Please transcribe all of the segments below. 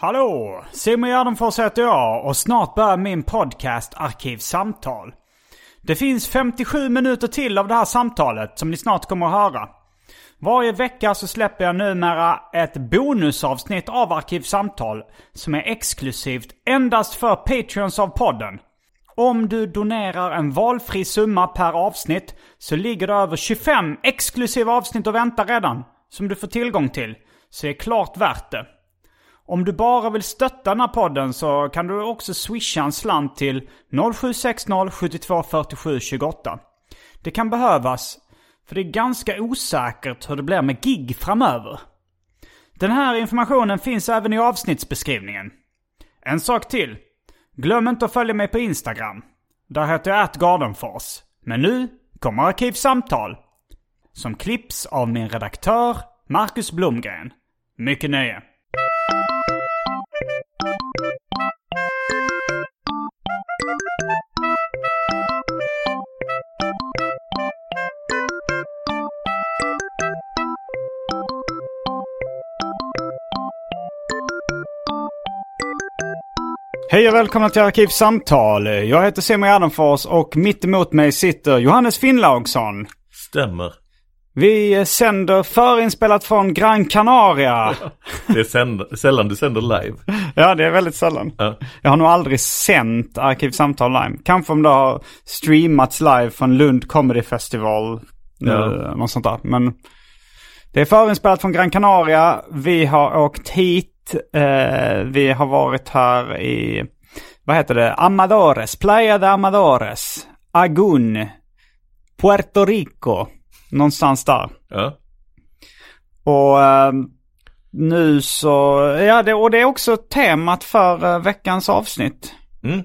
Hallå! Simon Gärdenfors heter jag och snart börjar min podcast Arkivsamtal. Det finns 57 minuter till av det här samtalet som ni snart kommer att höra. Varje vecka så släpper jag numera ett bonusavsnitt av Arkivsamtal som är exklusivt endast för Patreons av podden. Om du donerar en valfri summa per avsnitt så ligger det över 25 exklusiva avsnitt och väntar redan. Som du får tillgång till. Så det är klart värt det. Om du bara vill stötta den här podden så kan du också swisha en slant till 0760 72 47 28. Det kan behövas, för det är ganska osäkert hur det blir med gig framöver. Den här informationen finns även i avsnittsbeskrivningen. En sak till. Glöm inte att följa mig på Instagram. Där heter jag atgardenfors. Men nu kommer Arkivsamtal. Som klipps av min redaktör Marcus Blomgren. Mycket nöje. Hej och välkomna till Arkivsamtal. Jag heter Simon Gärdenfors och mitt emot mig sitter Johannes Finnlaugsson. Stämmer. Vi sänder förinspelat från Gran Canaria. Det är sänd- sällan du sänder live. Ja, det är väldigt sällan. Ja. Jag har nog aldrig sänt Arkivsamtal live. Kanske om det har streamats live från Lund Comedy Festival. Ja. Ja. Något sånt där. Men det är förinspelat från Gran Canaria. Vi har åkt hit. Eh, vi har varit här i, vad heter det, Amadores, Playa de Amadores, Agun, Puerto Rico. Någonstans där. Ja. Och eh, nu så, ja det, och det är också temat för eh, veckans avsnitt. Mm.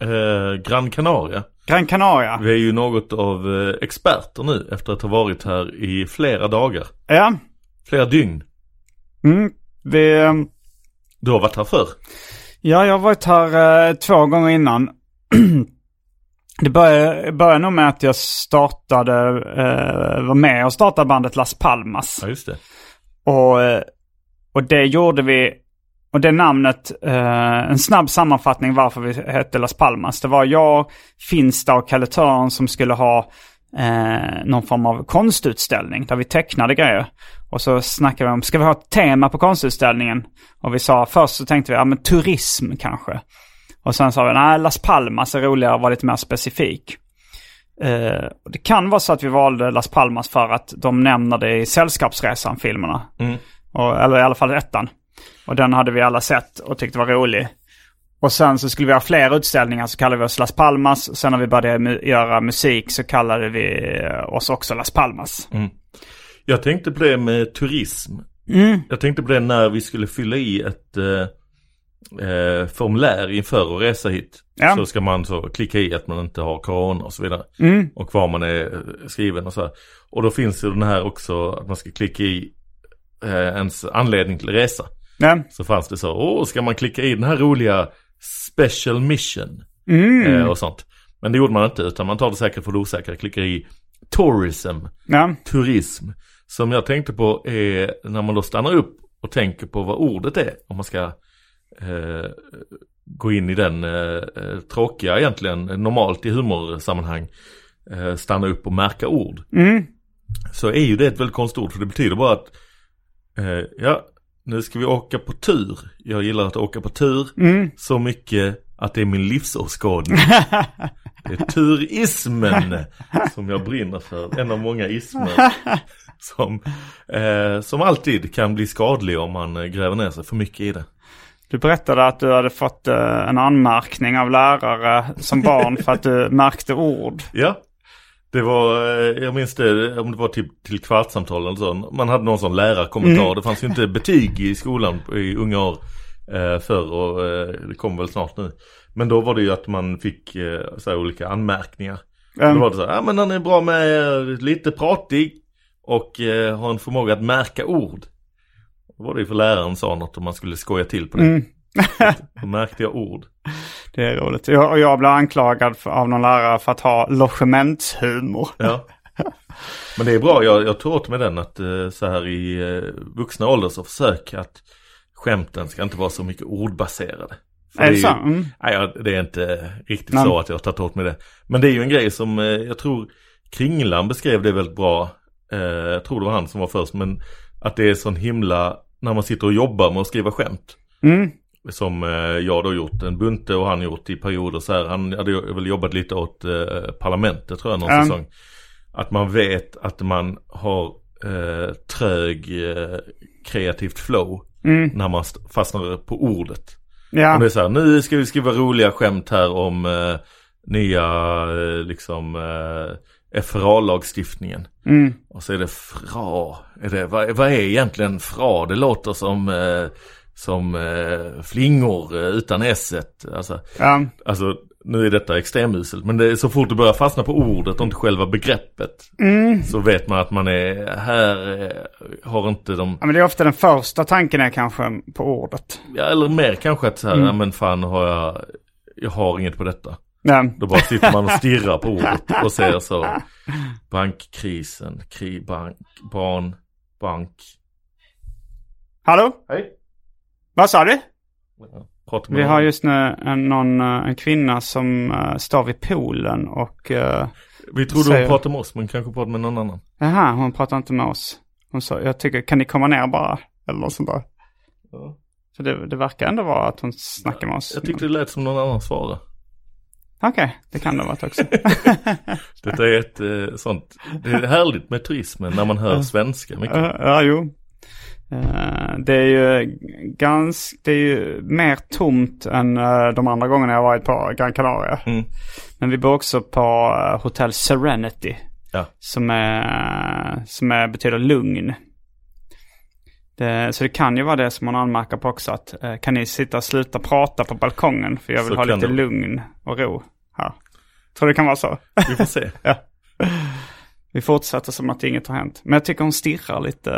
Eh, Gran Canaria. Gran Canaria. Vi är ju något av eh, experter nu efter att ha varit här i flera dagar. Ja. Flera dygn. Mm. Vi, eh, Du har varit här förr. ja, jag har varit här eh, två gånger innan. det började, började nog med att jag startade, eh, var med och startade bandet Las Palmas. Ja, just det. Och, eh, och det gjorde vi, och det namnet, eh, en snabb sammanfattning varför vi hette Las Palmas. Det var jag, Finsta och Kalle Törn som skulle ha eh, någon form av konstutställning där vi tecknade grejer. Och så snackade vi om, ska vi ha ett tema på konstutställningen? Och vi sa, först så tänkte vi, ja men turism kanske. Och sen sa vi, nej Las Palmas är roligare och var lite mer specifik. Eh, och det kan vara så att vi valde Las Palmas för att de nämner det i Sällskapsresan-filmerna. Mm. Och, eller i alla fall ettan. Och den hade vi alla sett och tyckte var rolig. Och sen så skulle vi ha fler utställningar så kallade vi oss Las Palmas. Sen när vi började mu- göra musik så kallade vi eh, oss också Las Palmas. Jag tänkte på det med turism. Mm. Jag tänkte på det när vi skulle fylla i ett eh, formulär inför att resa hit. Ja. Så ska man så klicka i att man inte har corona och så vidare. Mm. Och var man är skriven och så här. Och då finns ju den här också att man ska klicka i eh, ens anledning till resa. Ja. Så fanns det så, åh ska man klicka i den här roliga special mission Mm. eh, och sånt. Men det gjorde man inte utan man tar det säkert för det osäkra, klickar i tourism, Ja. turism. Som jag tänkte på är när man då stannar upp och tänker på vad ordet är. Om man ska eh, gå in i den eh, eh, tråkiga egentligen, normalt i humorsammanhang, eh, stanna upp och märka ord. Mm. Så är ju det ett väldigt konstigt ord för det betyder bara att eh, ja, nu ska vi åka på tur. Jag gillar att åka på tur Mm. så mycket att det är min livsåskådning. Det är turismen som jag brinner för. En av många ismer. Som, eh, som alltid kan bli skadlig om man eh, gräver ner sig för mycket i det. Du berättade att du hade fått eh, en anmärkning av lärare som barn för att du märkte ord. Ja, det var, eh, jag minns det, om det var till, till kvartssamtal eller så. Man hade någon sån lärarkommentar. Mm. Det fanns ju inte betyg i skolan i unga år eh, förr och det kommer väl snart nu. Men då var det ju att man fick så olika anmärkningar. Mm. Då var det så här, ja men han är bra med, lite pratig och har en förmåga att märka ord. Då var det ju för läraren sa något om man skulle skoja till på det. Mm. Då märkte jag ord. Det är roligt. Jag, och jag blev anklagad för, av någon lärare för att ha logementshumor. Ja. Men det är bra, jag, jag tog åt mig den att eh, så här i eh, vuxna ålder så försök att skämten ska inte vara så mycket ordbaserade. För Är det så? Mm. Nej, det är inte riktigt Nej. så att jag har tagit åt mig det. Men det är ju en grej som eh, jag tror Kringlan beskrev det väldigt bra. Jag tror det var han som var först. Men att det är sån himla, när man sitter och jobbar med att skriva skämt. Mm. Som eh, jag då gjort en bunte och han gjort i perioder så här. Han hade väl jobbat lite åt eh, parlamentet tror jag någon Ja. säsong. Att man vet att man har eh, trög eh, kreativt flow. Mm. När man st- fastnar på ordet. Ja. Om det är så här, nu ska vi skriva roliga skämt här om eh, nya eh, liksom eh, FRA-lagstiftningen. Mm. Och så är det FRA. Är det, vad, vad är egentligen FRA? Det låter som, eh, som eh, flingor eh, utan s alltså, Ja. alltså, nu är detta extremuselt. Men det är så fort du börjar fastna på ordet och inte själva begreppet. Mm. Så vet man att man är, här eh, har inte de ja, men det är ofta den första tanken är kanske på ordet. Ja, eller mer kanske att så här, Mm. ja, men fan har jag, jag har inget på detta. Ja. Då bara sitter man och stirrar på ordet och säger så. Bankkrisen, kri, bank, barn, bank. Hallå? Hej. Vad sa du? Vi har just nu en, någon, eh, en kvinna som uh, står vid poolen och... Uh, Vi trodde säger- hon pratade med oss men kanske pratade med någon annan. jaha, hon pratar inte med oss. Hon sa, jag tycker, kan ni komma ner bara? Eller något sånt där. Ja. Så det, det verkar ändå vara att hon snackar med oss. Jag tyckte det lät som någon annan svarade. Okej, det kan det ha varit också. Detta är ett eh, sånt, det är härligt med turismen när man hör svenska mycket. Ja, ja, jo. Eh, det är ju ganska, det är ju mer tomt än eh, de andra gångerna jag varit på Gran Canaria. Mm. Men vi bor också på uh, Hotel Serenity. Ja. Som, är, som är, betyder lugn. Det, så det kan ju vara det som man anmärker på också. Att, eh, kan ni sitta och sluta prata på balkongen? För jag vill Så ha lite det. lugn och ro här. Tror det kan vara så. Vi får se. Vi fortsätter som att inget har hänt. Men jag tycker hon stirrar lite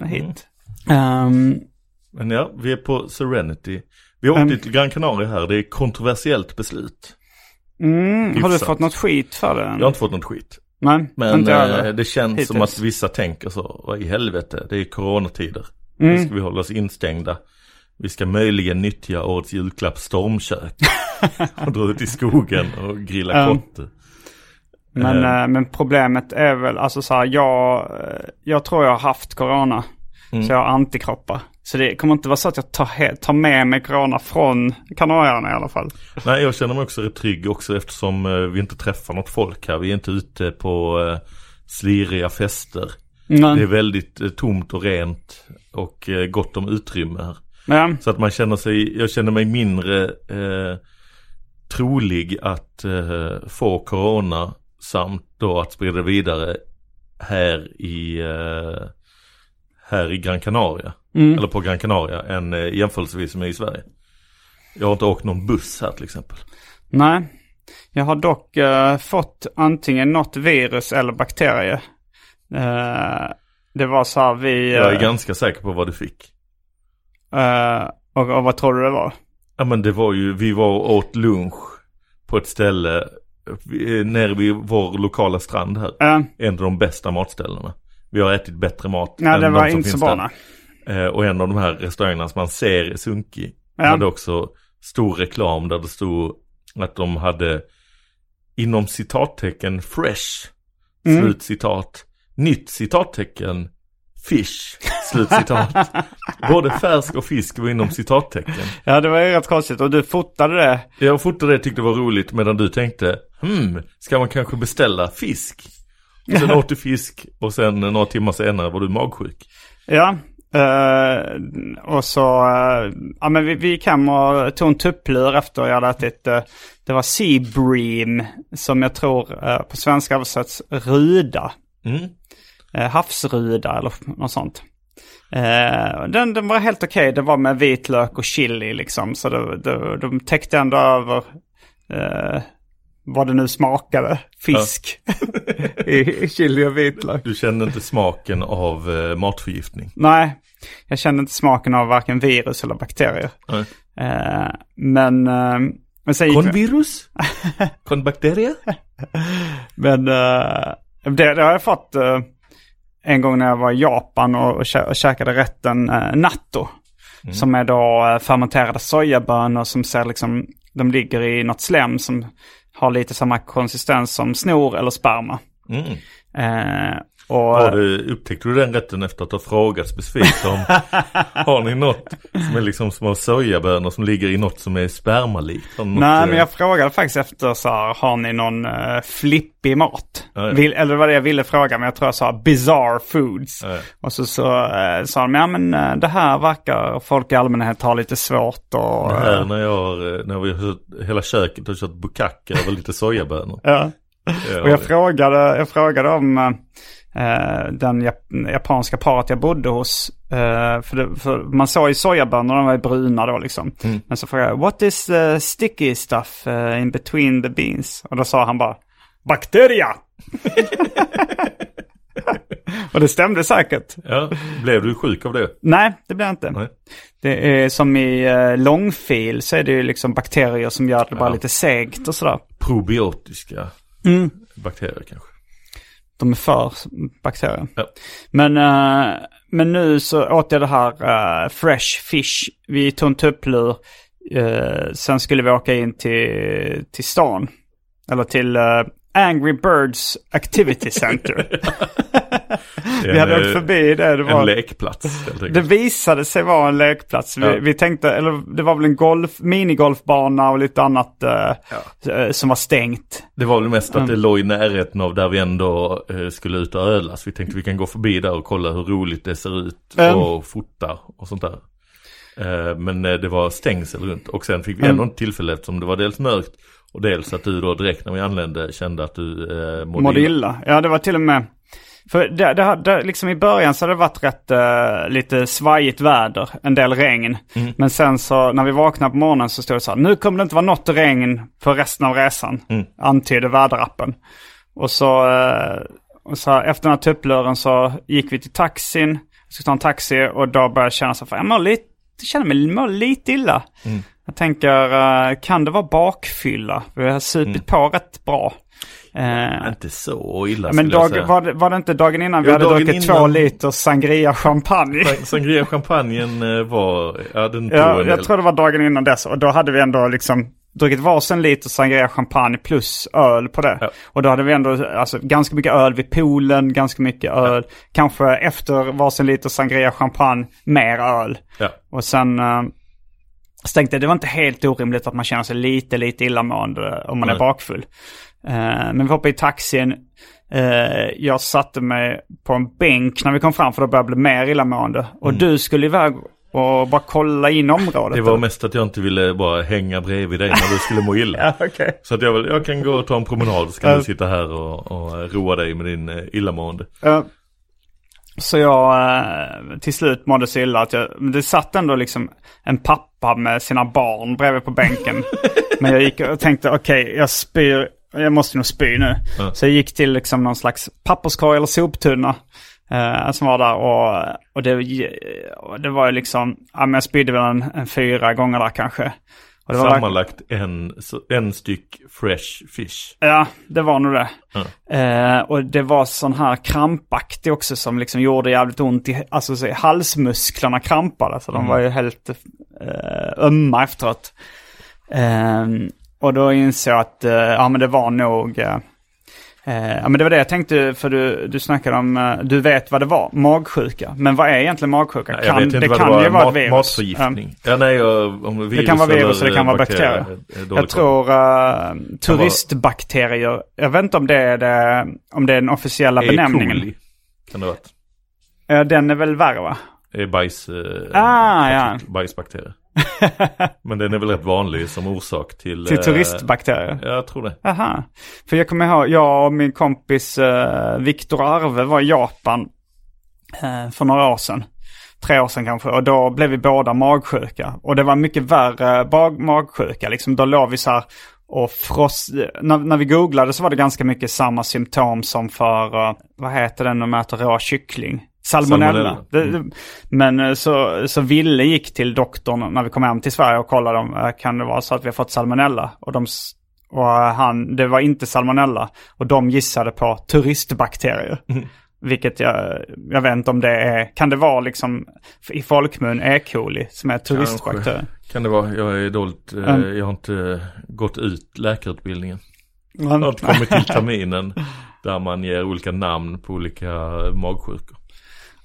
eh, hit. Ehm, Men ja, vi är på Serenity. Vi åkte Mm. till Gran Canaria här, det är kontroversiellt beslut. mm, har du fått något skit för det? Jag har inte fått något skit. Nej, Men eh, det känns som Hittills. att vissa tänker så, vad i helvete, det är coronatider. Mm. Nu ska vi hålla oss instängda. Vi ska möjligen nyttja årets julklapp stormkök. och dra ut i skogen och grilla Ja. kotte. Men, eh, men problemet är väl, alltså så här, jag, eh, jag tror jag har haft corona. Mm. Så jag har antikroppar. Så det kommer inte vara så att jag tar, tar med mig corona från Kanarieöarna i alla fall. Nej, jag känner mig också rätt trygg också eftersom eh, vi inte träffar något folk här. Vi är inte ute på sliriga fester. Men, Det är väldigt eh, tomt och rent och eh, gott om utrymme här. ja, Så att man känner sig, jag känner mig mindre eh, trolig att eh, få corona samt då att sprida vidare här i, eh, här i Gran Canaria. Mm. Eller på Gran Canaria än eh, jämförelsevis med i Sverige. Jag har inte åkt någon buss här till exempel. nej. Jag har dock eh, fått antingen något virus eller bakterie. Eh, det var så här vi... Jag är eh, ganska säker på vad du fick. eh, och, och vad tror du det var? Ja men det var ju, vi var och åt lunch på ett ställe nere vid vår lokala strand här. Eh, En av de bästa matställena. Vi har ätit bättre mat nej, än det de var som inte så finns bra. där. och en av de här restaurangerna som man ser sunkig. Ja. Hade också stor reklam där det stod att de hade inom citattecken fresh. Mm. Slut citat. Nytt citattecken fish. Slutcitat. Både färsk och fisk var inom citattecken. Ja, det var ju rätt konstigt. Och du fotade det. Jag fotade det tyckte det var roligt medan du tänkte, hmm, ska man kanske beställa fisk? Och sen åt du fisk och sen några timmar senare var du magsjuk. Ja. eh, och så, eh, ja men vi, vi gick hem och tog en tupplur efter jag hade ätit, uh, det var Sea Bream, som jag tror på svenska översätts ruda. Mm. Eh, havsruda eller något sånt. Eh, den, den var helt okej. Det var med vitlök och chili liksom. Så det, det, de täckte ändå över eh, vad det nu smakade. Fisk i, i chili och vitlök. Du kände inte smaken av eh, matförgiftning. Nej, jag kände inte smaken av varken virus eller bakterier. Nej. Men, men sen Konvirus? Konbakteria? Men det, det har jag fått en gång när jag var i Japan och, och, kä- och käkade rätten uh, natto. Som är då uh, fermenterade sojabönor som ser liksom, de ligger i något slem som har lite samma konsistens som snor eller sperma. Mm. Eh, och, Har du, upptäckte du den rätten efter att ha frågat specifikt om Har ni något som är liksom små sojabönor som ligger i något som är spermalikt? Något, Nej, eh, men jag frågade faktiskt efter så här, har ni någon uh, flippig mat? Ja, ja. Vill, eller var det jag ville fråga, men jag tror jag sa bizarre foods. Ja. Och så, så uh, sa de, ja men eh, det här verkar folk i allmänhet ha lite svårt och... Det här när jag har, när vi har hela köket har kört bukake över lite sojabönor. ja. Ja, Och jag frågade, jag frågade om eh, den jap- japanska paret jag bodde hos. eh, för, det, för man såg ju sojabönor, de var ju bruna då liksom. Mm. Men så frågade jag, what is the sticky stuff eh, in between the beans? Och då sa han bara, bakteria! Och det stämde säkert. ja, blev du sjuk av det? Nej, det blev jag inte. Nej. Det är som i eh, långfil så är det ju liksom bakterier som gör det bara Ja. lite segt och sådär. Probiotiska Mm. bakterier kanske. De är för bakterier. Ja. Men, eh, men nu så åt jag det här eh, Fresh Fish. Vi tog en tupplur. Uh, sen skulle vi åka in till, till stan. Eller till Angry Birds Activity Center. vi hade En, åkt eh, förbi det. Det, En var, lekplats helt det visade sig vara en lekplats. Vi, Ja. vi tänkte, eller det var väl en golf, minigolfbana och lite annat eh, eh, som var stängt. Det var väl mest att det låg i närheten av där vi ändå eh, skulle ut och öla. Så vi tänkte vi kan gå förbi där och kolla hur roligt det ser ut Mm. och fota och sånt där. Eh, men eh, det var stängsel runt och sen fick vi Mm. ändå inte tillfälle eftersom det var dels mörkt och dels att du då direkt när vi anlände kände att du eh, mådde, Mådde illa. illa. Ja, det var till och med... För det, det, hade- liksom i början så hade det varit rätt eh, lite svajigt väder, en del regn. Mm. Men sen så när vi vaknade på morgonen så stod det så här, nu kommer det inte vara något regn för resten av resan, Mm. antydde väderappen. Och så, eh, och så här, efter den här tuppluren så gick vi till taxin, skulle ta en taxi och då började jag känna så här, jag mår lite, jag känner mig lite illa. Mm. Jag tänker, eh, kan det vara bakfylla? Vi har supit Mm. på rätt bra. Eh, Inte så illa men skulle jag dag, säga. var, det, var det inte dagen innan vi Jo, hade dagen druckit innan. två liter sangria champagne? Sangria champagnen eh, var, ja den tog ja, en del. jag tror det var dagen innan dess. Och då hade vi ändå liksom druckit varsin liter sangria champagne plus öl på det. Ja. Och då hade vi ändå alltså, ganska mycket öl vid poolen, ganska mycket öl. Kanske efter varsin liter sangria champagne, mer öl. Ja. Och sen uh, så tänkte jag det var inte helt orimligt att man känner sig lite, lite illamående om man Nej. är bakfull. Eh, men vi hoppade i taxin. Eh, jag satte mig på en bänk när vi kom fram för då började jag bli mer illamående. Och du skulle iväg och bara kolla in området. Mm. Det var mest att jag inte ville bara hänga bredvid dig när du skulle må illa. Ja, okej. Så att jag, vill, jag kan gå och ta en promenad så kan du sitta här och, och roa dig med din eh, illamående. Så jag eh, till slut mådde så illa att jag, men det satt ändå liksom en pappa med sina barn bredvid på bänken. men jag gick och tänkte okej, jag spyr, jag måste nog spy nu. Ja. Så jag gick till liksom någon slags papperskorg eller soptunna. Eh, som var där och, och det, och det var ju liksom, ja men jag spydde väl en, en fyra gånger där kanske. Det var Sammanlagt en, en styck fresh fish. Ja, det var nog det. Ja. Eh, och det var sån här krampaktig också som liksom gjorde jävligt ont i, alltså så, halsmusklerna krampade. Så de var ju helt eh, ömma efteråt. Eh, och då insåg jag att, eh, ja men det var nog, Eh, ja, men det var det jag tänkte, för du, du snackade om, eh, du vet vad det var, magsjuka. Men vad är egentligen magsjuka? Nej, inte det kan det ju vara ett virus. Matförgiftning. Ja, nej, om virus Det kan vara virus eller det kan vara bakterier. dålig Jag tror uh, turistbakterier, jag vet inte om det är, det, om det är den officiella E. benämningen. coli kan det ha varit. Ja, den är väl värre va? Det är bajs, eh, Ah, ja. bajsbakterier. Men den är väl rätt vanlig som orsak till... Till eh, turistbakterier. Ja, jag tror det. Aha. För jag kommer ihåg, jag och min kompis uh, Viktor Arve var i Japan eh, för några år sedan. Tre år sedan kanske. Och då blev vi båda magsjuka. Och det var mycket värre magsjuka. Liksom, då låg vi så här och frost... När, när vi googlade så var det ganska mycket samma symptom som för, eh, vad heter den de äter rå kyckling? Salmonella. Salmonella. Mm. men eh, så, så Ville gick till doktorn när vi kom hem till Sverige och kollade om eh, kan det vara så att vi har fått salmonella. Och, de, och eh, han, det var inte salmonella. Och de gissade på turistbakterier. Vilket jag, jag vet inte om det är, kan det vara liksom i folkmun E. coli som är turistbakterier? Kan det vara. Jag är dåligt. Mm. Jag har inte gått ut läkarutbildningen. Men- Jag har inte kommit till terminen. Där man ger olika namn på olika magsjukor.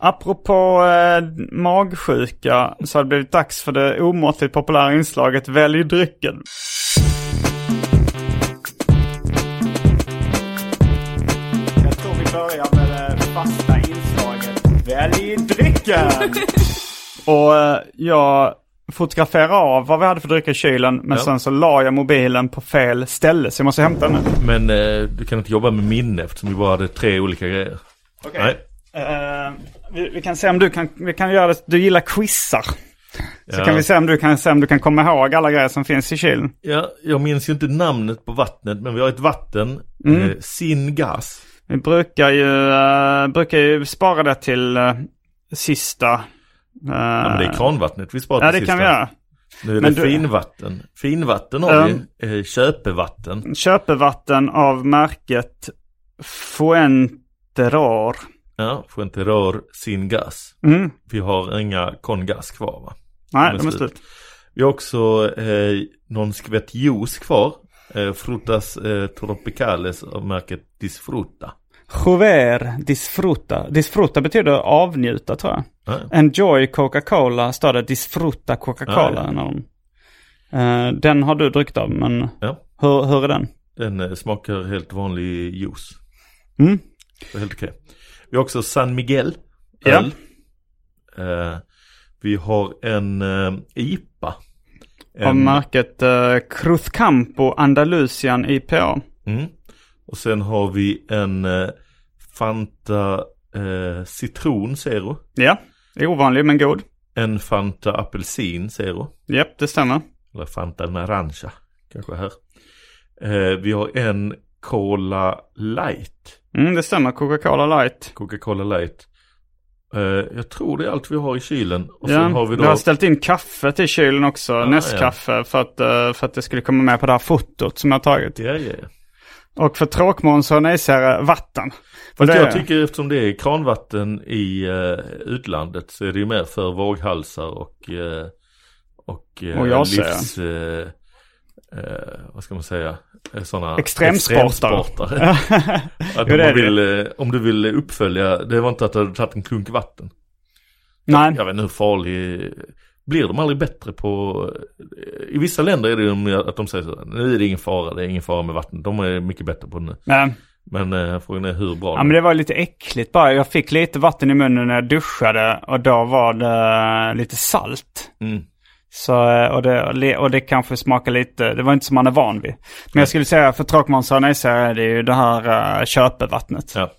Apropå eh, magsjuka så har det blivit dags för det omåttligt populära inslaget Välj drycken. Jag tror vi börjar med det fasta inslaget Välj drycken! Och eh, jag fotograferade av vad vi hade för drycker i kylen men Ja. sen så la jag mobilen på fel ställe så jag måste hämta den nu. Men eh, du kan inte jobba med minne eftersom vi bara hade tre olika grejer. Okej. Nej. Eh, vi, vi kan se om du kan, vi kan göra det, du gillar quizar. Så Ja. kan vi se om du kan, se om du kan komma ihåg alla grejer som finns i kylen. Ja, jag minns ju inte namnet på vattnet men vi har ett vatten. Mm. Eh, sin gas. Vi brukar ju, eh, brukar ju spara det till uh, sista. eh, Ja, men det är kranvattnet vi sparar Ja, till det sist kan vi göra. Nu är Men det du- finvatten. Finvatten har Mm. vi. Eh, köpevatten. Köpevatten av märket Fuenteror. Ja, får inte rör sin gas. Mm. Vi har inga kongas kvar va? Nej, De är slut. Vi har också eh, någon skvätt juice kvar. Eh, frutas eh, tropicales av märket Disfruta. Jover disfruta. Disfruta betyder avnjuta tror jag. Ja, Enjoy Coca-Cola står det disfruta Coca-Cola. Ja, ja. Eh, den har du druckit av, men hur, hur är den? Den eh, smakar helt vanlig juice. Mm. Helt okej. Vi har också San Miguel. Ja. Eh, vi har en eh, IPA. Av En, märket uh, Cruzcampo Andalusian IPA. mm. Och sen har vi en eh, Fanta eh, Citron Zero. Ja, ovanlig men god. En Fanta Apelsin Zero. Japp, det stämmer. Eller Fanta Naranja kanske här. Eh, vi har en Cola Light. Mm, det stämmer. Coca-Cola light. Coca-Cola Light. Eh, jag tror det är allt vi har i kylen. Och ja, har vi Du har då... ställt in kaffe till kylen också. Ah, Nescafé för, att, eh, för att det skulle komma med på det här fotot som jag har tagit. Ja, ja, ja. Och för tråkmån så nejsar jag vatten. För det- jag tycker eftersom det är kranvatten i eh, utlandet så är det ju mer för våghalsar och, eh, och, eh, Och jag livs... Eh, eh, vad ska man säga? Eh, Sådana Extremsportare. extremsportare. att Jo, om, det. vill, eh, om du vill uppfölja, det var inte att du hade tagit en klunk vatten. Nej, Jag vet inte hur farlig, blir de aldrig bättre på, i vissa länder är det ju att de säger så, nu är det ingen fara, det är ingen fara med vatten. De är mycket bättre på det nu. men, Men eh, frågan är hur bra ja, men det var lite äckligt bara. Jag fick lite vatten i munnen när jag duschade och då var det lite salt. Mm. Så, eh, och, det, och det kanske smakar lite, det var inte som man är van vid. Men jag skulle säga för tråkmåns och nejsägare är det ju det här uh, köpevattnet. Ja.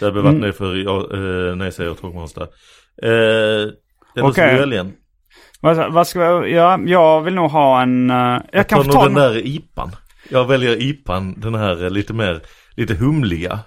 Köpevatten Mm. är för, eh, nej säger. Eh, eller Okej. ska du välja en? Vad, vad ska jag, ja, jag vill nog ha en, eh, jag Jag kan tar nog ta den en, där IPan. Jag väljer IPan, den här lite mer, lite humliga.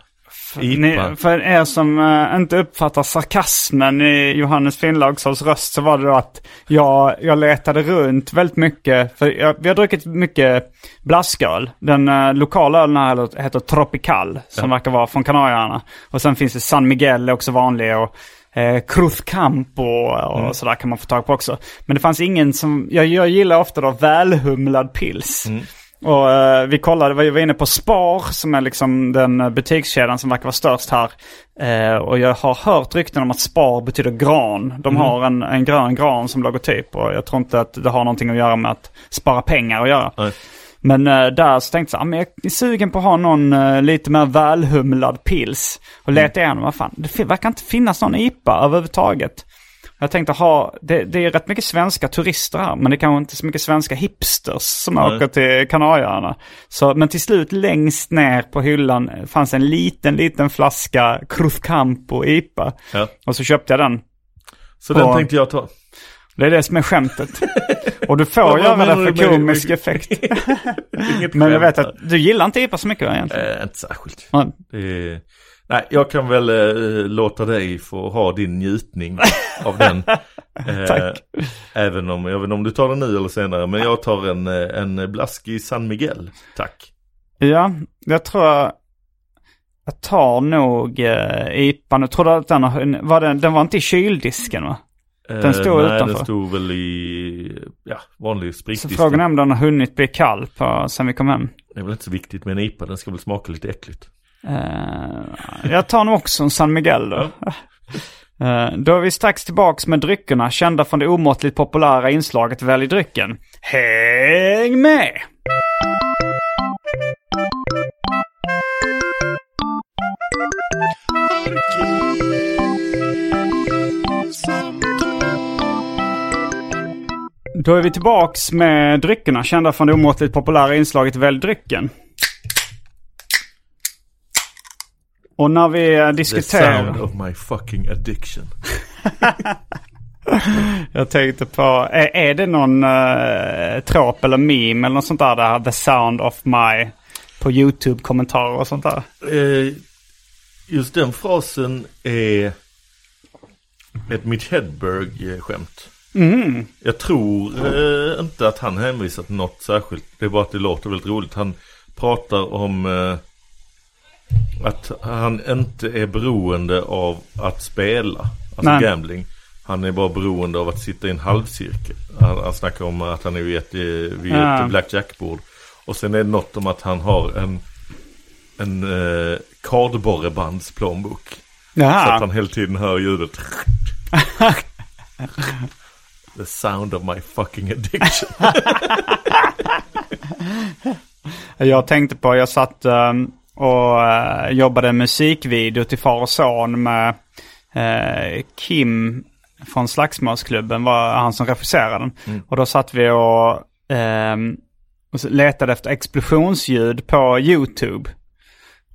Ni, för er som eh, inte uppfattar sarkasmen i Johannes Finnlaugsson röst så var det då att jag, jag letade runt väldigt mycket. För jag, vi har druckit mycket blasköl. Den uh, lokala ölen här heter- Tropical som verkar vara från Kanarieöarna. Och sen finns det San Miguel är också vanlig och eh, Cruzcampo och Mm. sådär kan man få tag på också. Men det fanns ingen som, jag, jag gillar ofta då välhumlad pils. Mm. Och eh, vi kollade, vi var inne på Spar som är liksom den eh, butikskedjan som verkar vara störst här. Eh, och jag har hört rykten om att Spar betyder gran. De har en, en grön gran som logotyp och jag tror inte att det har någonting att göra med att spara pengar att göra. Nej. Men eh, där så tänkte jag, ah, men jag är sugen på att ha någon eh, lite mer välhumlad pils. Och letade igenom, vad fan, det verkar inte finnas någon IPA överhuvudtaget. Jag tänkte ha, det, det är rätt mycket svenska turister här, men det är kanske inte så mycket svenska hipsters som Nej. åker till Kanarieöarna. Men till slut längst ner på hyllan fanns en liten, liten flaska Cruz Campo IPA. Ja. Och så köpte jag den. Så den Ja. tänkte jag ta. Det är det som är skämtet. Och du får göra det för komisk effekt. Men jag vet att du gillar inte IPA så mycket egentligen? Eh, inte särskilt. Ja. Det är... Nej, jag kan väl eh, låta dig få ha din njutning av den. Eh, Tack. Även om, jag vet inte om du tar den nu eller senare, men jag tar en, eh, en blaskig San Miguel. Tack. Ja, jag tror jag, jag tar nog uh, IPA. Jag tror att den, har, var den, den var inte i kyldisken va? Den stod Eh, nej, utanför. den stod väl i, ja, vanlig Så spritdisk. frågan är om den har hunnit bli kall på, sen vi kom hem. Det är väl inte så viktigt med en IPA, den ska väl smaka lite äckligt. Eh, jag tar nog också en San Miguel då. Eh, då är vi strax tillbaks med dryckerna kända från det omåttligt populära inslaget Välj drycken. Häng med! Då är vi tillbaks med dryckerna kända från det omåttligt populära inslaget Välj drycken. Och när vi eh, The diskuterar... sound of my fucking addiction. Jag tänkte på, är, är det någon uh, trop eller meme eller något sånt där, där the sound of my på YouTube-kommentarer och sånt där? Eh, just den frasen är ett Mitch Hedberg-skämt. Mm. Jag tror eh, inte att han hänvisar till något särskilt. Det är bara att det låter väldigt roligt. Han pratar om eh, att han inte är beroende av att spela. Alltså Nej. gambling. Han är bara beroende av att sitta i en halvcirkel. Han, han snackar om att han är vid ett, vid Ja. ett blackjackbord. Och sen är det något om att han har en, en eh, kardborrebandsplånbok. Så att Jaha. han hela tiden hör ljudet. The sound of my fucking addiction. Jag tänkte på, jag satt ehm, och eh, jobbade en musikvideo till far och son med eh, Kim från Slagsmålsklubben, var han som regisserade den. Och då satt vi och, ehm, och letade efter explosionsljud på YouTube.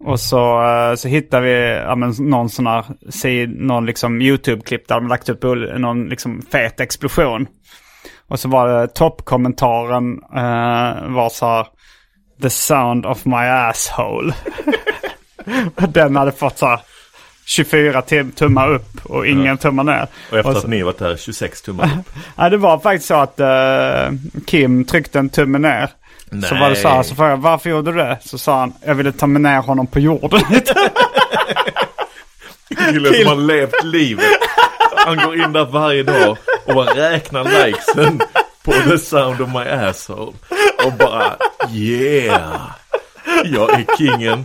Och så, eh, så hittade vi ja, men, någon sån här, någon liksom YouTube-klipp där de lagt upp någon liksom fet explosion. Och så var det toppkommentaren eh, var så här The sound of my asshole. Den hade fått så här 24 tim- tummar upp och ingen tummar ner. Och efter Och att så, ni varit där 26 tummar upp. ja, det var faktiskt så att eh, Kim tryckte en tumme ner. Så var det så här, så frågade jag varför gjorde du det? Så sa han, jag ville ta med ner honom på jorden. Killen som har levt livet. Han går in där varje dag och bara räknar likesen på the sound of my asshole. Och bara yeah. Jag är kingen.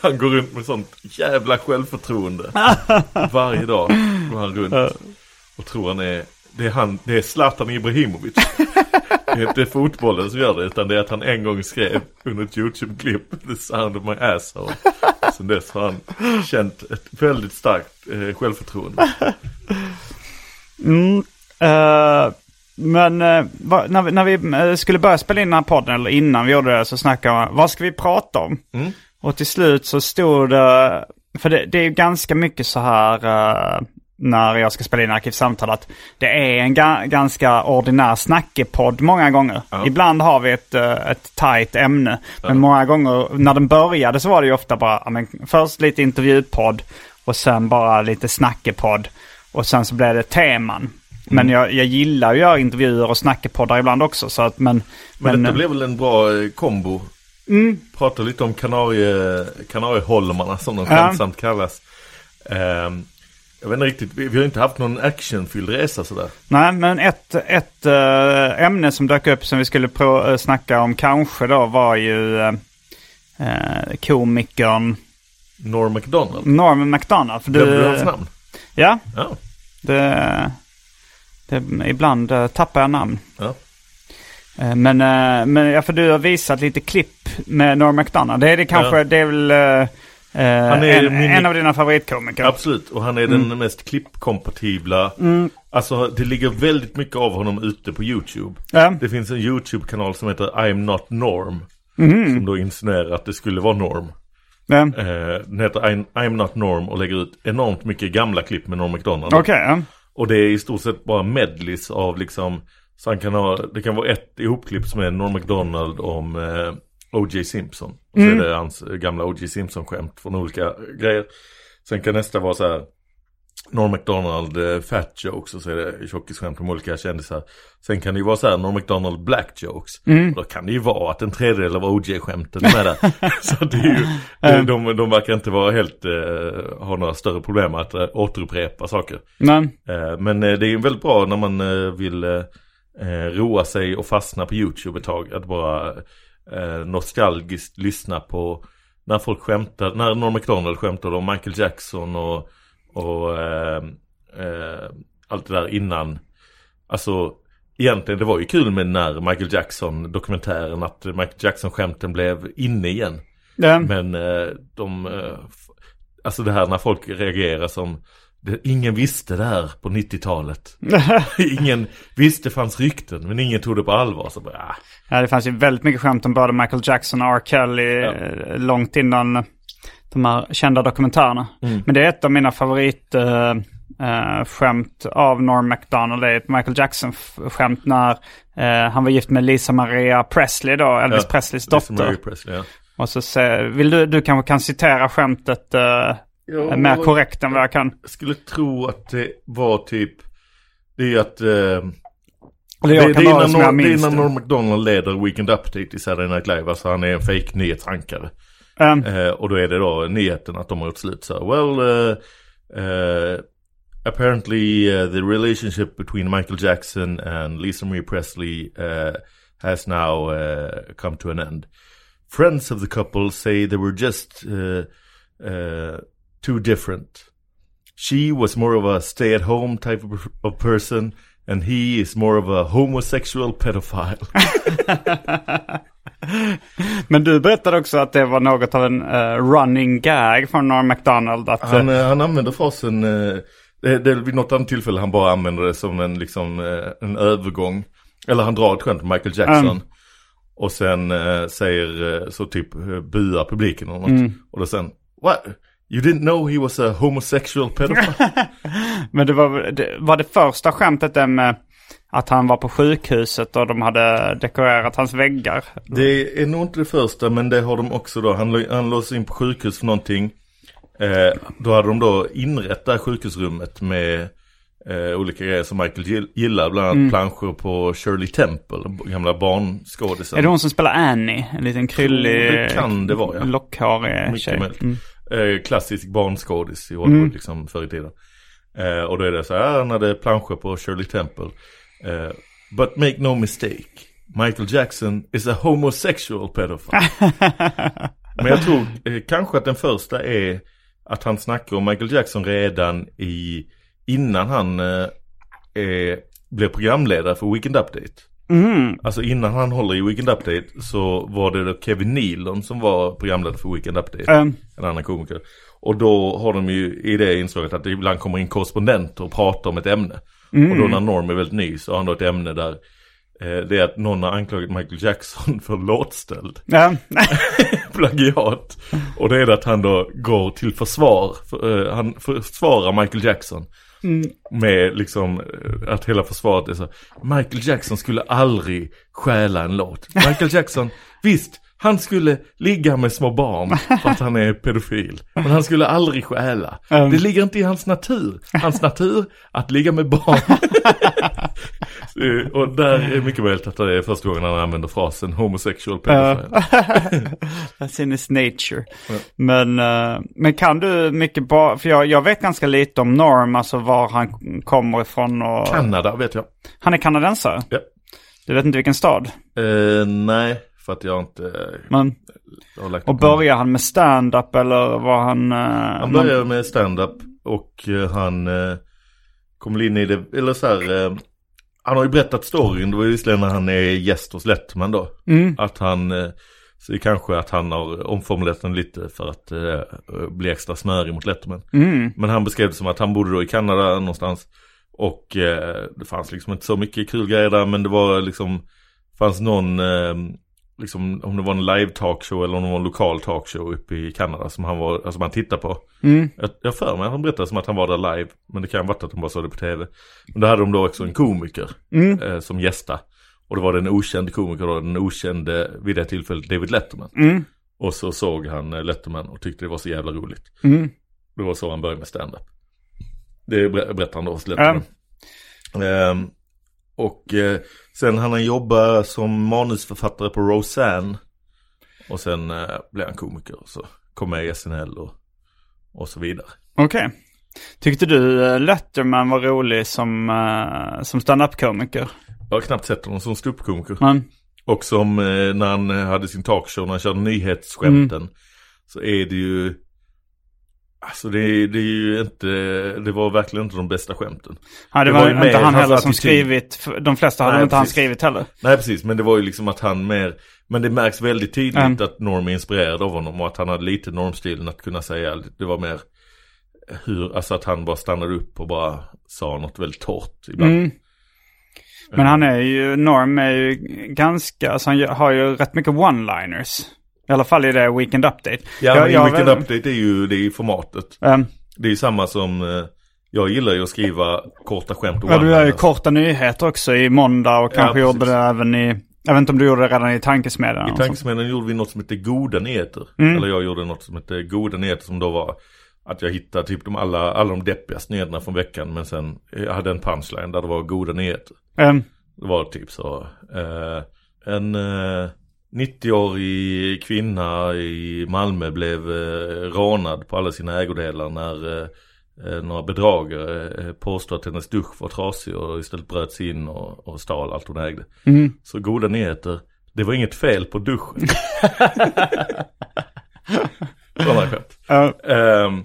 Han går runt med sånt jävla självförtroende. Varje dag går han runt och tror han är, det är han, det är Zlatan Ibrahimovic. Det är inte fotbollen som gör det utan det är att han en gång skrev under ett YouTube-klipp The sound of my asshole. Sen dess har han känt ett väldigt starkt eh, självförtroende. Mm, uh, men eh, va, när vi, när vi eh, skulle börja spela in den här podden, eller innan vi gjorde det, så snackade man vad ska vi prata om? Mm. Och till slut så stod det, för det, det är ju ganska mycket så här eh, när jag ska spela in Arkivsamtal att det är en ga, ganska ordinär snackepodd många gånger. Ja. Ibland har vi ett, eh, ett tajt ämne. Men många gånger, när den började så var det ju ofta bara, men, först lite intervjupodd och sen bara lite snackepodd. Och sen så blev det teman. Men jag, jag gillar ju att göra intervjuer och snackepoddar ibland också. Så att, men, Men, detta eh, blev väl en bra eh, kombo. Mm. Prata lite om kanarie, kanarieholmarna som de Ja. skämtsamt kallas. Ehm, Jag vet inte riktigt, vi, vi har inte haft någon actionfylld resa sådär. Nej, men ett, ett äh, ämne som dök upp som vi skulle pro, äh, snacka om kanske då var ju äh, komikern Norm MacDonald. Norman MacDonald. För Glömde du hans namn? Ja, Ja. det, det, ibland äh, tappar jag namn. ja. Eh, Men, eh, men ja, för du har visat lite klipp med Norm MacDonald. Det är det kanske, Ja. det är väl eh, eh, Han är en, min- en av dina favoritkomiker. Absolut, och han är den mest klippkompatibla. Alltså det ligger väldigt mycket av honom ute på YouTube. Ja. Det finns en YouTube-kanal som heter I'm Not Norm. Mhm. Som då insinuerar att det skulle vara Norm. Ja. Eh, den heter I'm, I'm Not Norm och lägger ut enormt mycket gamla klipp med Norm MacDonald. Okej, ja. Och det är i stort sett bara medleys av liksom Så han kan ha, det kan vara ett ihopklipp som är Norm MacDonald om eh, O.J. Simpson. Och så är det hans gamla O.J. Simpson-skämt från olika grejer. Sen kan nästa vara så här Norm MacDonald eh, fat jokes och så är det tjockisskämt om olika kändisar. Sen kan det ju vara så här Norm MacDonald black jokes. Och då kan det ju vara att en tredjedel av OJ-skämten är där. så det är ju, de, de, de verkar inte vara helt, eh, ha några större problem att eh, återupprepa saker. Men, Eh, Men eh, det är ju väldigt bra när man eh, vill eh, eh, roa sig och fastna på YouTube ett tag. Att bara eh, nostalgiskt lyssna på när folk skämtar, när Norm MacDonald skämtade om Michael Jackson och, och eh, eh, allt det där innan. Alltså egentligen det var ju kul med när Michael Jackson dokumentären att Michael Jackson skämten blev inne igen. ja. Men eh, de, eh, alltså det här när folk reagerar som, ingen visste det här på 90-talet. ingen visste fanns rykten, men ingen tog det på allvar. Så bara, ah, ja, det fanns ju väldigt mycket skämt om både Michael Jackson och R. Kelly eh, långt innan de här kända dokumentärerna. Mm. Men det är ett av mina favorit eh, eh, skämt av Norm MacDonald. Det är ett Michael Jackson-skämt när eh, han var gift med Lisa Maria Presley då, Elvis Ja, Presleys det dotter. Presley, ja. Och så se, vill du, du kanske kan citera skämtet eh, Ja, mer korrekt än vad jag kan. Jag skulle tro att det var typ, det är att Eller det, det, kan är när det Norm, det är minns när det. Norm MacDonald leder Weekend Update i Saturday Night Live. Alltså han är en fake nyhetsankare. Um, Eh, och då är det då nyheten att de har gjort slut så Well, uh, uh, apparently uh, the relationship between Michael Jackson and Lisa Marie Presley has now come to an end. Friends of the couple say they were just too different. She was more of a stay-at-home type of, of person and he is more of a homosexual pedophile. men du berättade också att det var något av en eh, running gag från Norm MacDonald. Att, Han, eh, han använder frasen, eh, det, det är vid något annat tillfälle han bara använder det som en, liksom, eh, en övergång. Eller han drar ett skämt på Michael Jackson. Mm. Och sen säger, så typ buar publiken eller något. Mm. Och då sen, what? You didn't know he was a homosexual pedophile? men det var, det var det första skämtet det med att han var på sjukhuset och de hade dekorerat hans väggar. det är nog inte det första, men det har de också då. Han, han låses in på sjukhus för någonting. Eh, då hade de då inrett det här sjukhusrummet med eh, olika grejer som Michael gill- gillar. Bland annat planscher på Shirley Temple, gamla barnskådisen. Är det hon som spelar Annie? En liten kryllig, det kan det vara, ja. lockhårig tjej. Mm. Eh, klassisk barnskådis i Hollywood liksom förr i tiden. Eh, och då är det så här, han hade planscher på Shirley Temple. Eh, but make no mistake, Michael Jackson is a homosexual pedophile. Men jag tror eh, kanske att den första är att han snackar om Michael Jackson redan i, innan han eh, eh, blev programledare för Weekend Update. Mm. Alltså innan han håller i Weekend Update så var det då Kevin Nealon som var programledare för Weekend Update. Um, En annan komiker. Och då har de ju i det inslaget att det ibland kommer in korrespondenter och pratar om ett ämne. Och då när Norm är väldigt ny så har han då ett ämne där eh, det är att någon har anklagat Michael Jackson för låtstöld. ja. Plagiat. Och det är det att han då går till försvar. För, eh, han försvarar Michael Jackson. Med liksom eh, att hela försvaret är så Michael Jackson skulle aldrig stjäla en låt. Michael Jackson, visst, han skulle ligga med små barn för att han är pedofil. Men han skulle aldrig stjäla. Mm. Det ligger inte i hans natur. Hans natur att ligga med barn. Eh, Och där är mycket möjligt att det är första gången han använder frasen homosexual Ja. pedophile. That's in his nature. Men, eh, men kan du mycket bara, för jag, jag vet ganska lite om Norm, alltså var han kommer ifrån och... Kanada vet jag. Han är kanadensare? Ja. Du vet inte vilken stad? Eh, nej, för att jag inte Men, har lagt och börjar han med stand-up eller var han... eh, Han började med stand-up och eh, han eh, kom in i det, eller så här, eh, han har ju berättat storyn, det var ju visserligen när han är gäst hos Lettman då. Mm. Att han, eh, så det är kanske att han har omformulerat den lite för att eh, bli extra smörig mot Letterman. Mm. Men han beskrev det som att han bodde då i Kanada någonstans. Och eh, det fanns liksom inte så mycket kul grejer där men det var liksom, fanns någon, eh, liksom om det var en live talkshow eller om det var en lokal talkshow uppe i Kanada som han var, alltså man tittade på. Mm. Jag, jag för mig att han berättade som att han var där live, men det kan ha varit att de bara såg det på tv. Men då hade de då också en komiker Mm. eh, som gästa. Och det var den okände komiker då, den okände vid det tillfället David Letterman. Mm. Och så såg han eh, Letterman och tyckte det var så jävla roligt. Mm. Det var så han började med stand-up. Det ber- berättar han då hos Letterman. Ehm, och eh, sen hann han jobba som manusförfattare på Roseanne. Och sen eh, blev han komiker och så kom med i SNL och, och så vidare. Okej. Tyckte du eh, Letterman var rolig som, uh, som stand-up-komiker? Jag har knappt sett honom som ståuppkomiker. Men, Och som eh, när han eh, hade sin talkshow, när han körde nyhetsskämten. Mm. Så är det ju, alltså det, det är ju inte, det var verkligen inte de bästa skämten. ja, det, Det var, var ju inte han heller som skrivit, de flesta hade Nej, inte han precis. skrivit heller. Nej precis, men det var ju liksom att han mer, men det märks väldigt tydligt Mm. att Norm är inspirerad av honom och att han hade lite normstilen att kunna säga, det var mer hur, alltså att han bara stannade upp och bara sa något väldigt torrt ibland. Mm. Men han är ju, Norm är ju ganska, alltså han har ju rätt mycket one-liners. I alla fall i det Weekend Update. Ja, Jag- jag- Weekend Update är ju, det är formatet. Ehm, Det är ju samma som, eh, jag gillar ju att skriva korta skämt ja, du gör ju korta nyheter också i måndag och Ja, kanske gjorde precis. det även i, jag vet inte om du gjorde det redan i Tankesmedjan. I. Tankesmedjan gjorde vi något som hette Goda Nyheter. Mm. Eller jag gjorde något som hette Goda Nyheter som då var att jag hittade typ de alla, alla de deppigaste nyheterna från veckan. Men sen jag hade en punchline där det var goda nyheter. Ehm, Det var typ så. Eh, en eh, 90-årig kvinna i Malmö blev eh, rånad på alla sina ägodelar när eh, eh, några bedragare eh, påstod att hennes dusch var trasig och istället bröt sig in och, och stal allt hon ägde. mm. Så goda nyheter. Det var inget fel på duschen. Sådana skämt. Ja. Ehm,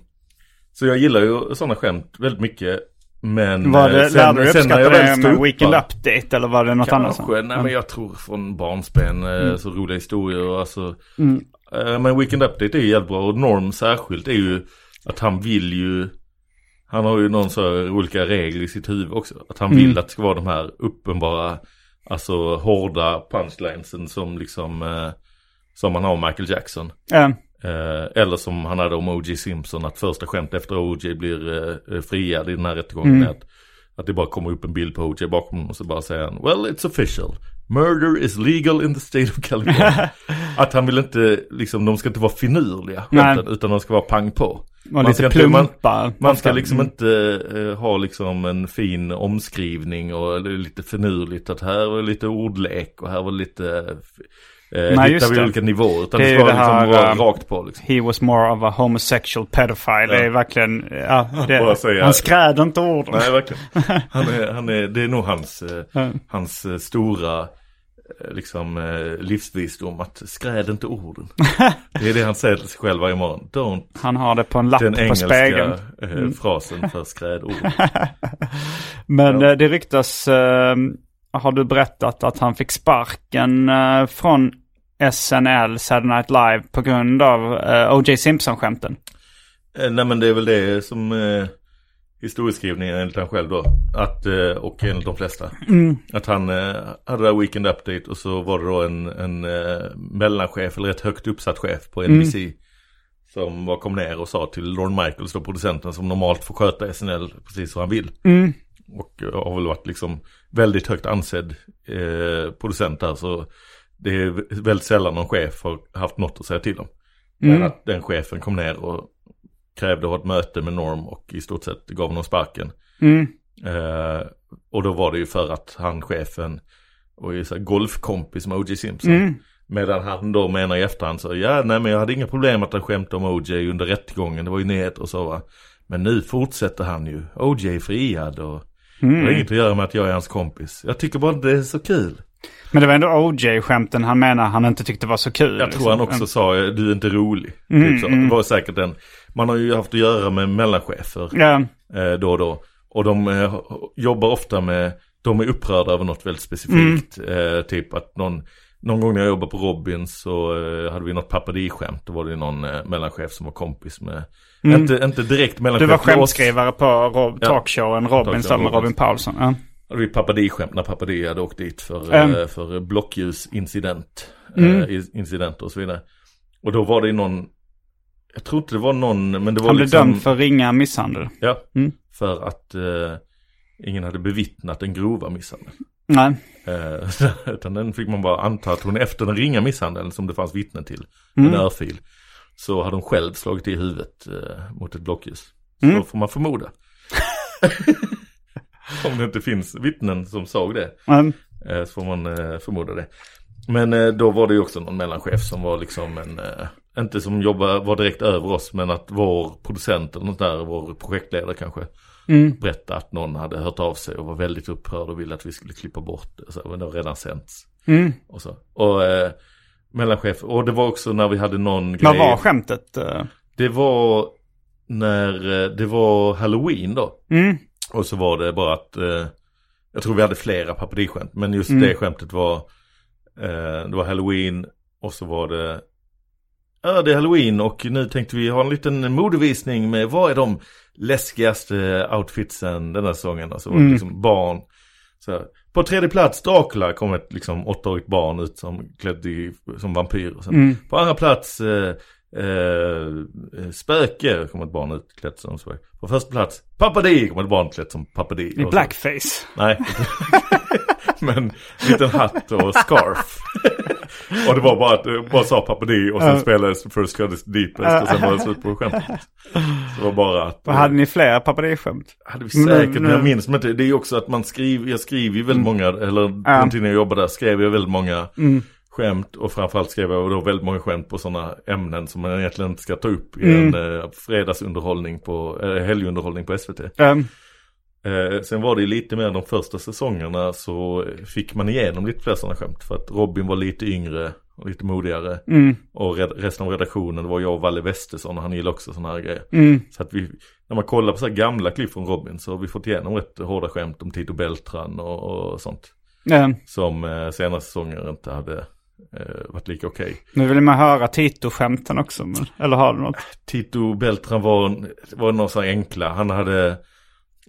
så jag gillar ju sådana skämt väldigt mycket. Men Var det, eh, lärde du uppskatta när jag det väl med stod Weekend upp, Update eller var det något annat? Kanske, nej men jag tror från barnsben, eh, så roliga historier och alltså. Mm. Eh, men Weekend Update är ju jävligt bra och Norm särskilt är ju att han vill ju, han har ju någon så här olika regler i sitt huvud också. Att han vill Mm. att det ska vara de här uppenbara, alltså hårda punchlinesen som liksom, eh, som man har om Michael Jackson. Ehm, Eh, eller som han hade om O.J. Simpson, att första skämt efter O.J. blir eh, friad i den här rättegången Mm. att, att det bara kommer upp en bild på O.J. bakom honom och så bara säger han Well it's official, murder is legal in the state of California. att han vill inte, liksom de ska inte vara finurliga skämten, utan de ska vara pang på. Man lite ska inte- man-. Man ska liksom Mm. inte eh, ha liksom en fin omskrivning och lite finurligt att här var lite ordlek och här var lite eh, Nej, hittar vi det. olika nivåer. Utan Det det, är ju det liksom här, vara eh, rakt på liksom. He was more of a homosexual pedophile. Det är verkligen, ja, det, säga- han skräder inte orden. Nej, verkligen. Han är, han är, det är nog hans, eh, Mm. hans eh, stora liksom eh, livsvisdom att skräd inte orden. Det är det han säger till sig själv varje morgon. Don't. Han har det på en lapp Den på engelska spegeln. eh, frasen för skrädord. Men Ja. det ryktas, eh, har du berättat att han fick sparken från SNL, Saturday Night Live, på grund av eh, O.J. Simpson-skämten? Eh, Nej men det är väl det som eh, historieskrivningen enligt han själv då. Att, eh, och enligt de flesta. Att han eh, hade det Weekend Update och så var det då en, en eh, mellanchef eller rätt högt uppsatt chef på NBC. Som var kom ner och sa till Lorne Michaels då producenten som normalt får sköta SNL precis som han vill. Mm. Och eh, har väl varit liksom väldigt högt ansedd eh, producent där så det är väldigt sällan någon chef har haft något att säga till om. Men Mm. att den chefen kom ner och krävde att ha ett möte med Norm och i stort sett gav honom sparken. Mm. Eh, och då var det ju för att han chefen var ju så här golfkompis med O.J. Simpson. Mm. Medan han då menar i efterhand så, ja nej men jag hade inga problem att han skämtade om O.J. under rättegången, det var ju nyheter och så va. Men nu fortsätter han ju, O.J. är friad och det Mm. har inget att göra med att jag är hans kompis. Jag tycker bara det är så kul. Men det var ändå OJ-skämten han menar han inte tyckte var så kul. Jag liksom. tror han också sa, du är inte rolig. Mm, typ så. Det var säkert en, man har ju haft att göra med mellanchefer Ja, eh, då och då. Och de eh, jobbar ofta med, de är upprörda över något väldigt specifikt. Mm. Eh, typ att någon, någon gång när jag jobbade på Robin så eh, hade vi något pappadi-skämt. Då var det någon mellanchef som var kompis med, inte, inte direkt mellanchef Mm. du var skämtskrivare på Rob- Ja. talkshowen Robin med Robin. Robin Paulsson. Ja. Hade vi pappadi-skämt när pappadi hade åkt dit för, Mm. eh, för blockljusincident. Mm. Eh, i- incidenter och så vidare. Och då var det någon, jag tror inte det var någon, men det var Han blev liksom. dömd för ringa misshandel. Ja, Mm. för att eh, ingen hade bevittnat den grova misshandeln. Nej. Eh, utan den fick man bara anta att hon efter den ringa misshandeln som det fanns vittnen till, Mm. en örfil, så hade hon själv slagit i huvudet eh, mot ett blockljus. Så Mm. får man förmoda. Om det inte finns vittnen som såg det. Eh, Så får man eh, förmoda det. Men eh, då var det ju också någon mellanchef som var liksom en, inte som jobbar, var direkt över oss, men att vår producent eller något där, vår projektledare kanske, mm. berättade att någon hade hört av sig och var väldigt upprörd och ville att vi skulle klippa bort det. Så, men det har redan sänts. Mm. Och så. Och eh, mellanchef, och det var också när vi hade någon grej. var skämtet? Det var när det var halloween då. Mm. Och så var det bara att, eh, jag tror vi hade flera pappadirskämt, men just Mm. det skämtet var, eh, det var halloween och så var det, ja det är halloween och nu tänkte vi ha en liten modevisning med vad är de läskigaste outfitsen den här säsongen. Alltså Mm. liksom barn. Så här. På tredje plats Dracula kom ett liksom åttaårigt barn ut som klädd i, som vampyr. Och sen, Mm. På andra plats eh, eh, Spöke kom ett barn utklätt som spöke. På första plats Papadi kom ett barn utklätt som Papadi. I Och så- blackface. Nej. Men liten hatt och scarf. och det var bara att bara sa Papadi och sen Ja. spelades First Cut Deepest och sen var det slut på skämtet. Så det var bara att... Och hade ni flera pappadirskämt? hade vi säkert, Men- men jag minns men inte. Det är också att man skriver, jag skriver ju väldigt många, eller på Ja. den tiden jag jobbade där skrev jag väldigt många Mm. Skämt och framförallt skrev jag då väldigt många skämt på sådana ämnen som man egentligen inte ska ta upp i Mm. en eh, fredagsunderhållning på, eh, helgunderhållning på SVT. Um, Eh, sen var det lite mer de första säsongerna så fick man igenom lite fler sådana skämt. För att Robin var lite yngre och lite modigare. mm. Och resten av redaktionen var jag och Valle Westesson och han gillade också sådana här grejer. Mm. Så att vi, när man kollar på så här gamla klipp från Robin så har vi fått igenom rätt hårda skämt om Tito Beltran och, och sånt. Um, Som eh, senare säsonger inte hade eh, varit lika okej. nu vill man höra Tito-skämten också. Men, eller har du något? Tito Beltran var, var någon sån enkla. Han hade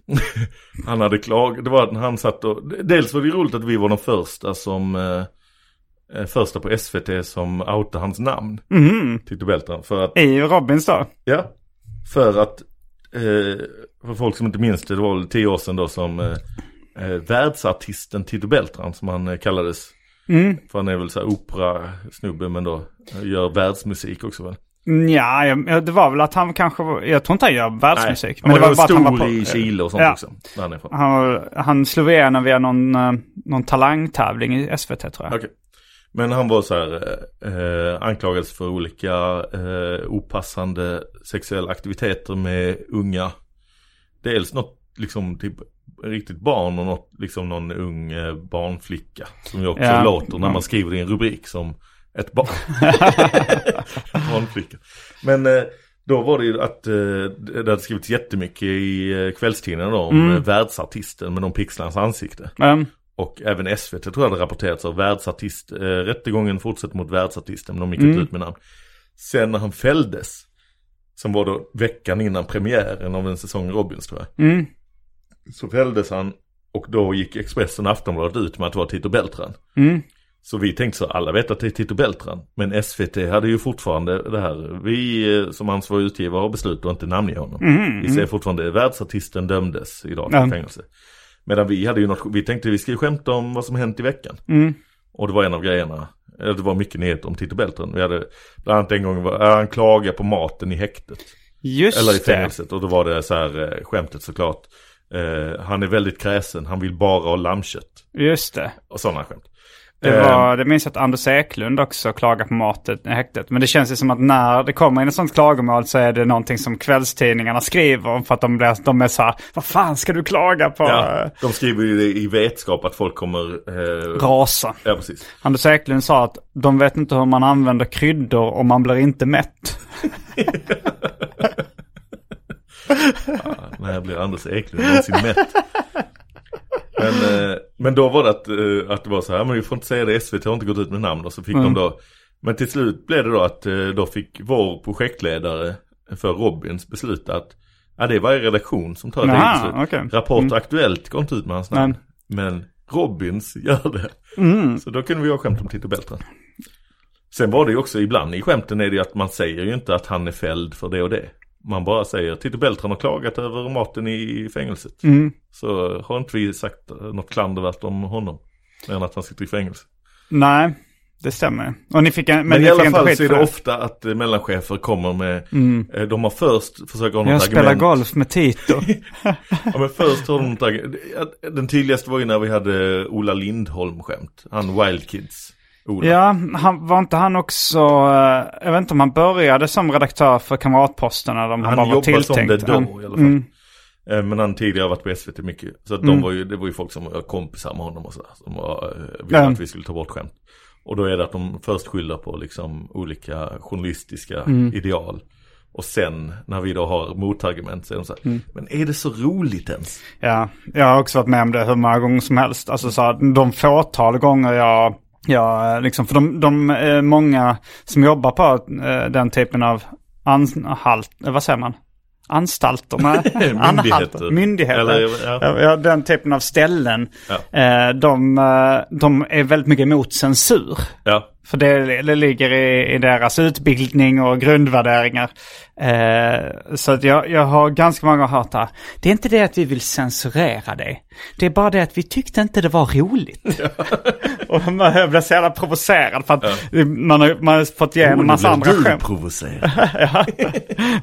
Han hade klag, det var när han satt och Dels var det roligt att vi var de första som eh, eh, Första på SVT som outade hans namn Mhm. Tito Beltran för att I Robins då? Ja För att eh, För folk som inte minns det, det var väl tio år sedan då som eh, eh, Världsartisten Tito Beltran som han eh, kallades Mm. För han är väl så här opera-snubbe men då Gör världsmusik också väl Ja, jag- ja, det var väl att han kanske var, jag tror inte han gör världsmusik. Han men det var, var bara att han var stor på, i Chile och sånt ja. också. Han. Han, han slog igenom via någon, eh, någon talangtävling i SVT tror jag. Okej. Men han var så här, eh, anklagades för olika eh, opassande sexuella aktiviteter med unga. Dels något liksom typ riktigt barn och något liksom någon ung eh, barnflicka. Som ju också Ja. låter när man skriver i en rubrik som ett barn. barnflicka. Men eh, då var det ju att eh, det hade skrivits jättemycket i kvällstidningarna då om Mm. världsartisten med de pixlarnas ansikte. Um, Och även SVT tror jag hade rapporterats av världsartist. Eh, rättegången fortsätter mot världsartisten men de gick inte Mm. ut med namn. Sen när han fälldes, som var då veckan innan premiären av en säsong Robins tror jag. mm, Så fälldes han och då gick Expressen och Aftonbladet ut med att det var Tito Beltran. mm, Så vi tänkte så, alla vet att det är Tito Beltran. Men SVT hade ju fortfarande det här, vi eh, som ansvarig utgivare har beslutat att inte namnge honom. mm, Vi säger fortfarande världsartisten dömdes idag till Ja. fängelse. Medan vi hade ju något, vi tänkte vi skulle skämta om vad som hänt i veckan. mm. Och det var en av grejerna, eller det var mycket nyheter om Tito Beltran. Vi hade, bland annat en gång, han klagade på maten i häktet. Just Eller i det. fängelset. Och då var det så här, eh, skämtet såklart. Eh, han är väldigt kräsen, han vill bara ha lammkött. Just det. Och sådana skämt. Det, Eh, var, det minns jag att Anders Eklund också klagar på maten i häktet. Men det känns ju som att när det kommer in ett sånt klagomål så är det någonting som kvällstidningarna skriver om. För att de, blir, de är så här, vad fan ska du klaga på? Ja, de skriver ju det i vetskap att folk kommer... Eh, Rasa. ja, precis. Anders Eklund sa att de vet inte hur man använder kryddor och man blir inte mätt. När blir Anders Eklund någonsin mätt? Men, eh, men då var det att, eh, att det var så här, men vi får inte säga det, SVT har inte gått ut med namn och så fick Mm. de då Men till slut blev det då att eh, då fick vår projektledare för Robins besluta att Ja det är varje redaktion som tar Jaha, eget beslut. okej. Rapport Mm. Aktuellt går inte ut med hans namn. Men Robins gör det. Mm. Så då kunde vi ha skämt om Tito Beltran. Sen var det ju också ibland i skämten är det ju att man säger ju inte att han är fälld för det och det. Man bara säger Tito Beltran har klagat över maten i fängelset. Mm. Så har inte vi sagt något klandervärt om honom. Mer än att han sitter i fängelse. Nej, det stämmer. Och ni fick en, men, Men, ni i alla fall så är det ofta att eh, mellanchefer kommer med, eh, de har först försökt ha något Jag spelar argument. golf med Tito. Ja men först har de något argument. Den tydligaste var ju när vi hade Ola Lindholm-skämt. Han Wild Kids. Ola. ja, han, var inte han också, eh, jag vet inte om han började som redaktör för Kamratposten eller om han, Han bara var jobbar som tilltänkt. det då Han- i alla fall. Mm. Eh, Men han tidigare varit på SVT mycket. Så att de var ju, det var ju folk som var kompisar med honom och sådär. Som var, eh, ville Ja. att vi skulle ta bort skämt. Och då är det att de först skyller på liksom olika journalistiska Mm. ideal. Och sen när vi då har motargument så är de så här, Mm. men är det så roligt ens? Ja, jag har också varit med om det hur många gånger som helst. Alltså så här, de fåtal gånger jag, jag liksom, för de, de är många som jobbar på eh, den typen av anhalt, eh, vad säger man? Anstalter? Anhalter. Myndigheter. Eller, ja. ja. Ja, den typen av ställen. Ja. Eh, de, eh, de är väldigt mycket emot censur. Ja, För det, det ligger i, i deras utbildning och grundvärderingar. Eh, så att jag, jag har ganska många hört här. Det är inte det att vi vill censurera det. Det är bara det att vi tyckte inte det var roligt. och man jag blev så jävla provocerad för att man, har, man har fått igenom nu massa blir andra skämt. provocerad. ja.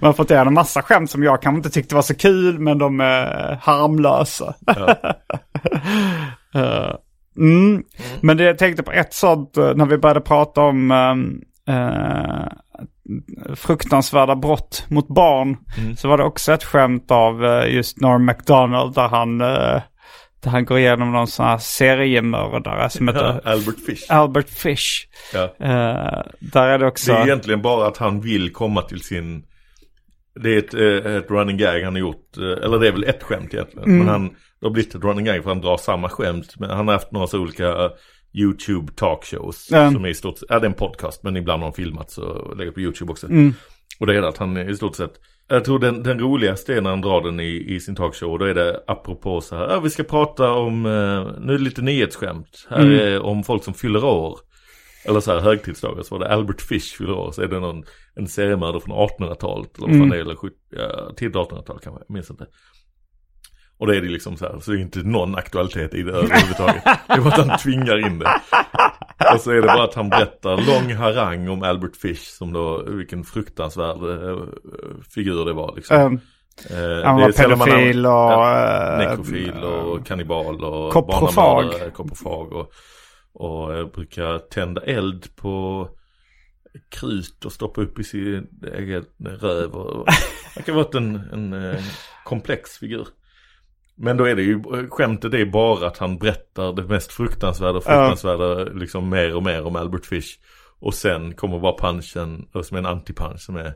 Man har fått igenom massa skämt som jag kanske inte tyckte var så kul men de är harmlösa. Eh, mm. Men det jag tänkte på ett sånt eh, när vi började prata om eh, fruktansvärda brott mot barn. Så var det också ett skämt av eh, just Norm MacDonald där han, eh, där han går igenom någon sån här seriemördare som heter Albert Fish. Albert Fish. Ja. Eh, där är det också... Det är egentligen bara att han vill komma till sin Det är ett, ett running gag han har gjort Eller det är väl ett skämt egentligen Mm. Men han Det har blivit ett running gag för han drar samma skämt Men han har haft några så olika eh, YouTube talkshows Ja. Som är i stort Ja det är en podcast men ibland har han filmat så lägger på YouTube också Mm. Och det är att han i stort sett Jag tror den, den roligaste är när han drar den i, i sin talkshow Och då är det apropå så här Ja vi ska prata om eh, Nu är det lite nyhetsskämt Här Mm. är om folk som fyller år eller så här högtidsdagar så var det Albert Fish fyller år. Så är det någon, en seriemördare från 1800-talet. Eller vad fan Mm. det är, eller 70, ja, tidigt 1800-tal kanske, jag minns inte. Och då är det liksom så här, så det är inte någon aktualitet i det överhuvudtaget. det är bara att han tvingar in det. Och så är det bara att han berättar lång harang om Albert Fish. Som då, vilken fruktansvärd eh, figur det var liksom. Um, Eh, han det var är sällan man pedofil och... Ja, eh, nekrofil och kannibal och Koprofag. koprofag och, och eh, brukar tända eld på krut och stoppa upp i sin egen röv. Och, han kan ha varit en, en komplex figur. Men då är det ju, skämtet är bara att han berättar det mest fruktansvärda och fruktansvärda liksom mer och mer om Albert Fish. Och sen kommer bara punchen, som en anti-punch som är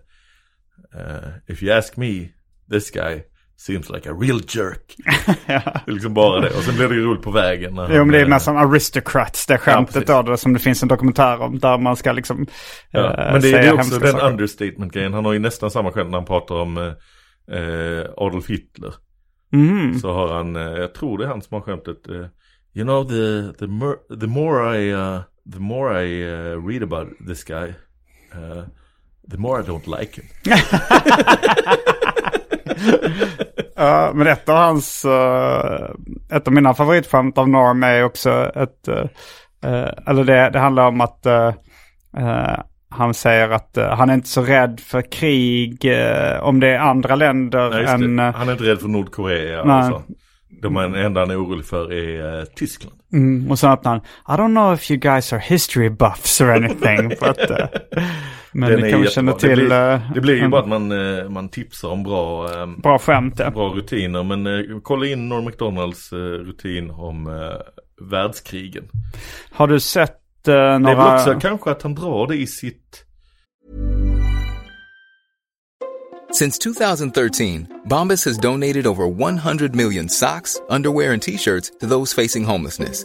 eh, If you ask me, this guy seems like a real jerk. Det är liksom bara det. Och sen blir det ju roligt på vägen. När Jo men det är som Aristocrats, det skämtet precis. då, det som det finns en dokumentär om. Där man ska liksom Ja, eh, men det, säga det är också den understatement-grejen. Han har ju nästan samma skämt när han pratar om eh, Adolf Hitler. Mhm. Så har han, eh, jag tror det är han som har skämtet. Eh, you know the, the, mer- the more I, uh, the more I uh, read about this guy. Uh, the more I don't like him. Ja, men ett av hans, eh, ett av mina favoritskämt av Norm är också ett, eller det, det handlar om att han säger att eh, han är inte så rädd för krig eh, om det är andra länder Nej, än... det. eh, Han är inte rädd för Nordkorea. Nej. och så. De enda han är orolig för är Tyskland. Mm, och så öppnar han. I don't know if you guys are history buffs or anything. but, uh, men Den ni är kan väl jättebra. känna det till... blir, det blir ju en bara att man, man tipsar om bra, Bra skämt ja. bra rutiner. Men kolla in Norm MacDonalds eh, rutin om världskrigen. Har du sett uh, Det är väl också kanske att han drar det i sitt... Since 2013, Bombas has donated over 100 million socks, underwear, and t shirts to those facing homelessness.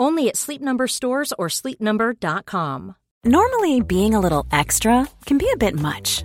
Only at Sleep Number stores or sleepnumber.com. Normally, being a little extra can be a bit much,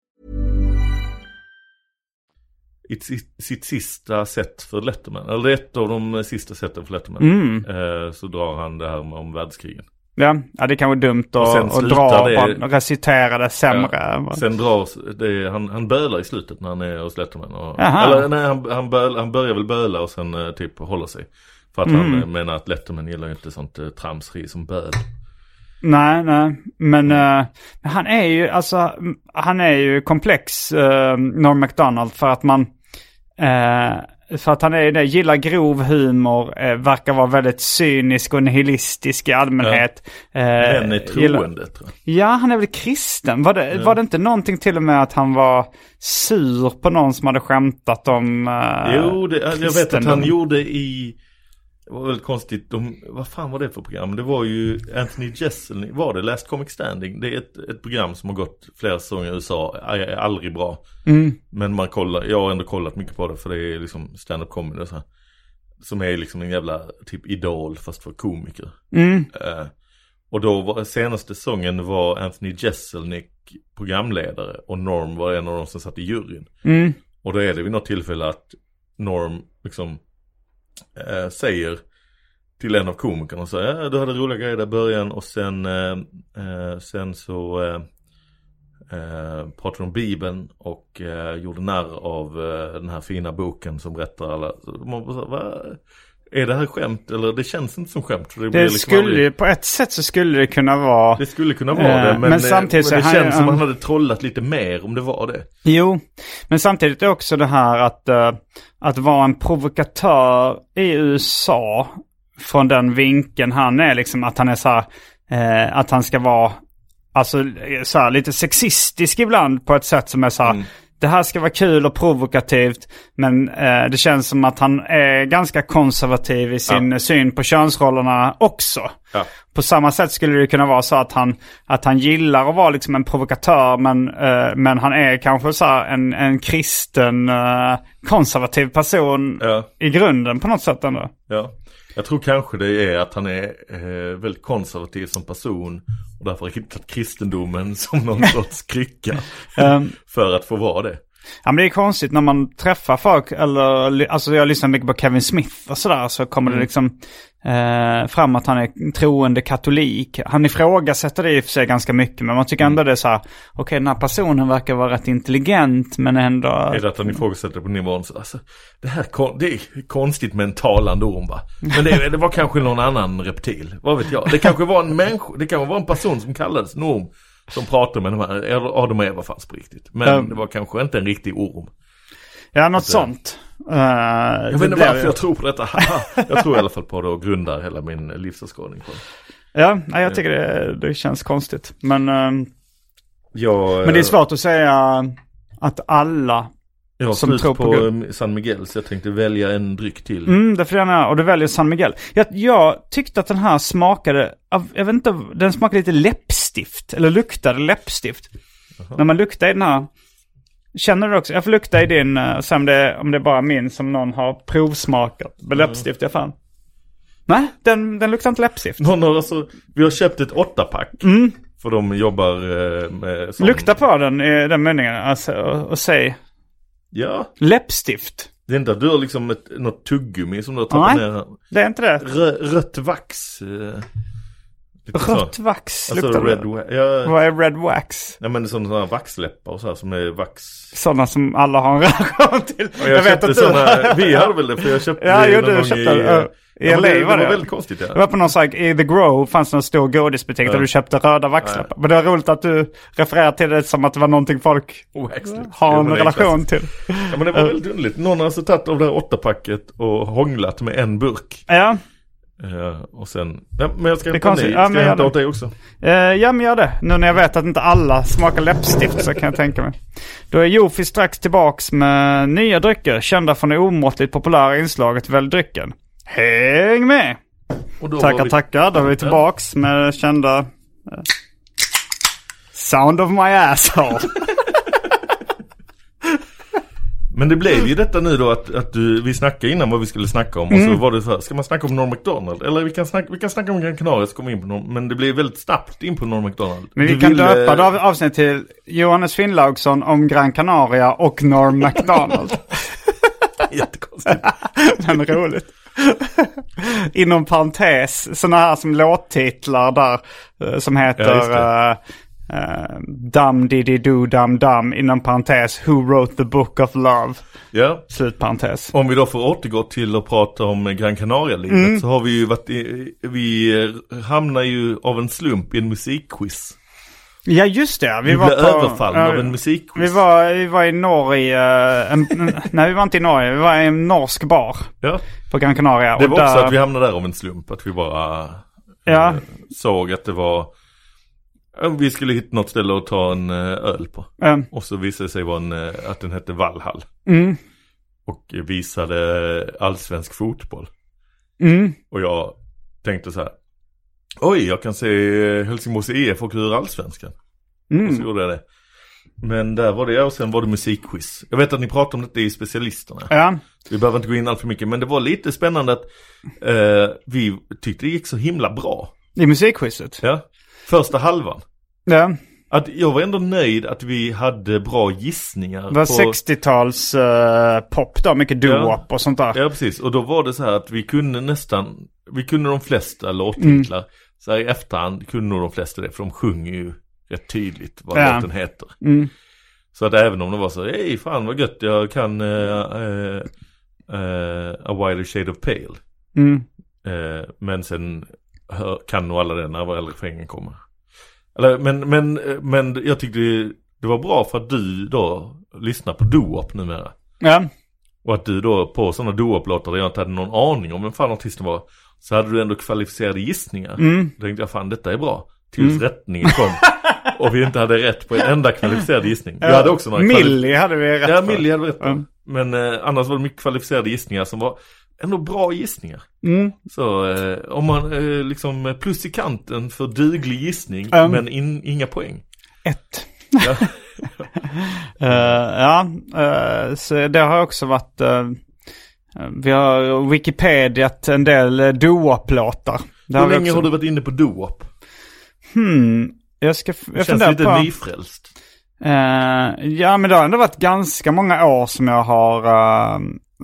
I sitt, sista set för Letterman. Eller ett av de sista seten för Letterman. Mm. Eh, så drar han det här om världskrigen. Ja, ja, det kan vara dumt Och att, slutar dra, det- bara recitera det sämre. Ja. Sen dras det, han, han bölar i slutet när han är hos Letterman. Och, eller nej, han, han, böl, han börjar väl böla och sen eh, typ hålla sig. För att han Mm. eh, menar att Letterman gillar ju inte sånt uh, tramsri som böl. Nej, nej. Men eh, han är ju, alltså, han är ju komplex, uh, Norm MacDonald, för att man, eh, för att han är ju det, gillar grov humor, eh, verkar vara väldigt cynisk och nihilistisk i allmänhet. Eh, Men är gillar- troende tror jag. Ja, han är väl kristen. Var det, var det inte någonting till och med att han var sur på någon som hade skämtat om uh, Jo, det, jag vet att han gjorde i... Det var väldigt konstigt. De, vad fan var det för program? Det var ju Anthony Jeselnik. Var det Last Comic Standing? Det är ett, ett program som har gått flera säsonger i USA. Är, aldrig bra. Mm. Men man kollar, jag har ändå kollat mycket på det för det är liksom stand-up comedy och så här. Som är liksom en jävla typ idol fast för komiker. Mm. Eh, och då var senaste säsongen var Anthony Jeselnik programledare och Norm var en av de som satt i juryn. Mm. Och då är det vid något tillfälle att Norm liksom eh, säger till en av komikerna så ja, du hade roliga grejer där i början och sen, eh, eh sen så eh, eh pratade om Bibeln och eh, gjorde narr av eh, den här fina boken som berättar alla. Så man så, va? Är det här skämt? Eller det känns inte som skämt. för Det, Det liksom skulle aldrig- på ett sätt så skulle det kunna vara... det skulle kunna vara Eh, det, men, men eh, samtidigt så men det han- känns som han- han hade trollat lite mer om det var det. Jo, men samtidigt är också det här att, eh, att vara en provokatör i USA från den vinkeln han är liksom att han är så här, eh, att han ska vara alltså så här, lite sexistisk ibland på ett sätt som är så här, det här ska vara kul och provokativt men eh, det känns som att han är ganska konservativ i sin syn på könsrollerna också. Ja. På samma sätt skulle det kunna vara så att han, att han gillar att vara liksom en provokatör men, eh, men han är kanske så en, en kristen eh, konservativ person Ja. i grunden på något sätt ändå. Ja, jag tror kanske det är att han är eh, väldigt konservativ som person och därför har hittat kristendomen som någon sorts krycka Ehm, för att få vara det. Ja men det är konstigt när man träffar folk, eller alltså jag lyssnar mycket på Kevin Smith och sådär, så kommer det liksom eh, fram att han är troende katolik. Han ifrågasätter det i och för sig ganska mycket, men man tycker ändå det är så här, okej den här personen verkar vara rätt intelligent, men ändå... Är det att han ifrågasätter på nivån så, alltså, det här kon- det är konstigt med en talande orm va. Men det, det var kanske någon annan reptil, vad vet jag. Det kanske var en människa, det kanske var en person som kallades en orm. Som pratade med de här, eller Adam och Eva fanns på riktigt. Men Mm. det var kanske inte en riktig orm. Ja, något sånt. Uh, Jag vet inte varför jag tror på detta. jag tror i alla fall på det och grundar hela min livsåskådning på det. Ja, nej, jag tycker det, det känns konstigt. Men, eh, Jag, men det är svårt att säga att alla... Jag har som slut tror på på, Gud. San Miguel så jag tänkte välja en dryck till. Mm, det får gärna, och du väljer San Miguel. Jag, jag tyckte att den här smakade, jag vet inte, den smakade lite läppstift. Eller luktade läppstift. När man luktar i den här. Känner du också? Jag får lukta i din, uh, se om det, om det är bara min som någon har provsmakat. Med läppstift, jag fan. Nej, den, den luktar inte läppstift. Någon har alltså, vi har köpt ett åttapack. Mm. För de jobbar eh, med sån. Lukta på den i den meningen, alltså, och, och säg Ja, läppstift. det är inte att du har liksom ett, något tuggummi som du har tappat Nej. ner. Det är inte det. Rö, rött vax. Rött vax Alltså luktar red det. Ja, Vad är red wax? nej men det är sådana här vaxläppar och så här som är vax. Sådana som alla har en relation till. Och jag, köpte sådana, vi hade väl det för jag köpte Ja, det jo, någon du gång köpte i, det. Ja, i ja, LA det, det var det. väldigt konstigt Jag ja. var på någon här, i The Grove fanns det en stor godisbutik där Ja. du köpte röda vaxläppar. Men det var roligt att du refererar till det som att det var någonting folk Waxlips. har en det relation till. Ja men det var väldigt underligt. Någon har alltså tagit av det här åttapacket och hånglat med en burk. Ja, Eh, och sen, ja, men jag ska hämta ny. Ja, Ska men jag hämta åt dig också? eh, ja men gör det. Nu när jag vet att inte alla smakar läppstift så kan jag tänka mig. Då är Jofi strax tillbaks med nya drycker kända från det omåttligt populära inslaget Välj drycken. Häng med! Tackar, vi- tackar. Då är vi tillbaks med kända... eh, Sound of my asshole. Men det blev ju detta nu då att, att du, vi snackade innan vad vi skulle snacka om. Och Mm. så var det så här, ska man snacka om Norm MacDonald? Eller vi kan snacka, vi kan snacka om Gran Canaria så kommer vi in på Norm, Men det blev väldigt snabbt in på Norm MacDonald. Men vi Du kan ville- döpa det av avsnitt till Johannes Finnlaugsson om Gran Canaria och Norm MacDonald. Jättekonstigt. Är roligt. Inom parentes, sådana här som låttitlar där eh, som Ja, heter uh, uh, Dum Diddy Do Dum Dum inom parentes Who Wrote the Book of Love. Ja, Slut parentes. om vi då får återgå till att prata om Gran Canaria-livet Mm. så har vi ju varit i, vi eh, hamnar ju av en slump i en musikquiz. Ja just det, vi, Vi, var blev på... överfallna ja, av en musikquiz. Vi var, vi var i Norge, eh, en, nej vi var inte i Norge, vi var i en norsk bar Ja, på Gran Canaria. det och var också där- att vi hamnade där av en slump. Att vi bara Ja. eh, såg att det var Vi skulle hitta något ställe att ta en eh, öl på. eh, Och så visade det sig vara en, eh, att den hette Valhall. mm, Och visade allsvensk fotboll. mm, Och jag tänkte så här. Oj, jag kan se Helsingborgs IF åka ur allsvenskan. Och så mm. gjorde jag det. Men där var det och sen var det musikquiz. Jag vet att ni pratar om detta i specialisterna. Ja, Vi behöver inte gå in allt för mycket. Men det var lite spännande att eh, vi tyckte det gick så himla bra. i musikquizet. Ja. Första halvan. Ja, Att jag var ändå nöjd att vi hade bra gissningar. det var 60-tals eh, pop då, mycket doo-wop och sånt där. Ja precis, och då var det så här att vi kunde nästan, vi kunde de flesta låttitlar. Mm. Så här i efterhand kunde nog de flesta det, för de sjunger ju rätt tydligt vad Ja. låten heter. Mm. Så att även om det var så, hej fan vad gött, jag kan uh, A Wider Shade of Pale. Mm. Men sen hör, kan nog alla den när väl kommer. Eller, men, men, men jag tyckte det, det var bra för att du då lyssnar på doo-wop numera. Ja, Och att du då på sådana doo-wop-låtar där jag inte hade någon aning om vem fan artisten var. Så hade du ändå kvalificerade gissningar. Mm. Då tänkte jag fan detta är bra. Tills rättningen kom. och vi inte hade rätt på en enda kvalificerad gissning. Jag hade också några Millie hade vi rätt Ja, för. Millie hade rätt på. Ja. Men eh, annars var det mycket kvalificerade gissningar som var ändå bra gissningar. Mm. Så eh, om man eh, liksom plus i kanten för duglig gissning Mm. men in, inga poäng. Ett. Ja. Eh, ja, eh, så det har också varit... eh, vi har Wikipediat en del uh, doo-wop-låtar. Det Hur länge också- har du varit inne på doo-wop? Hmm, jag ska... Jag Känns funderar lite på... nyfrälst. Ja men det har ändå varit ganska många år som jag har,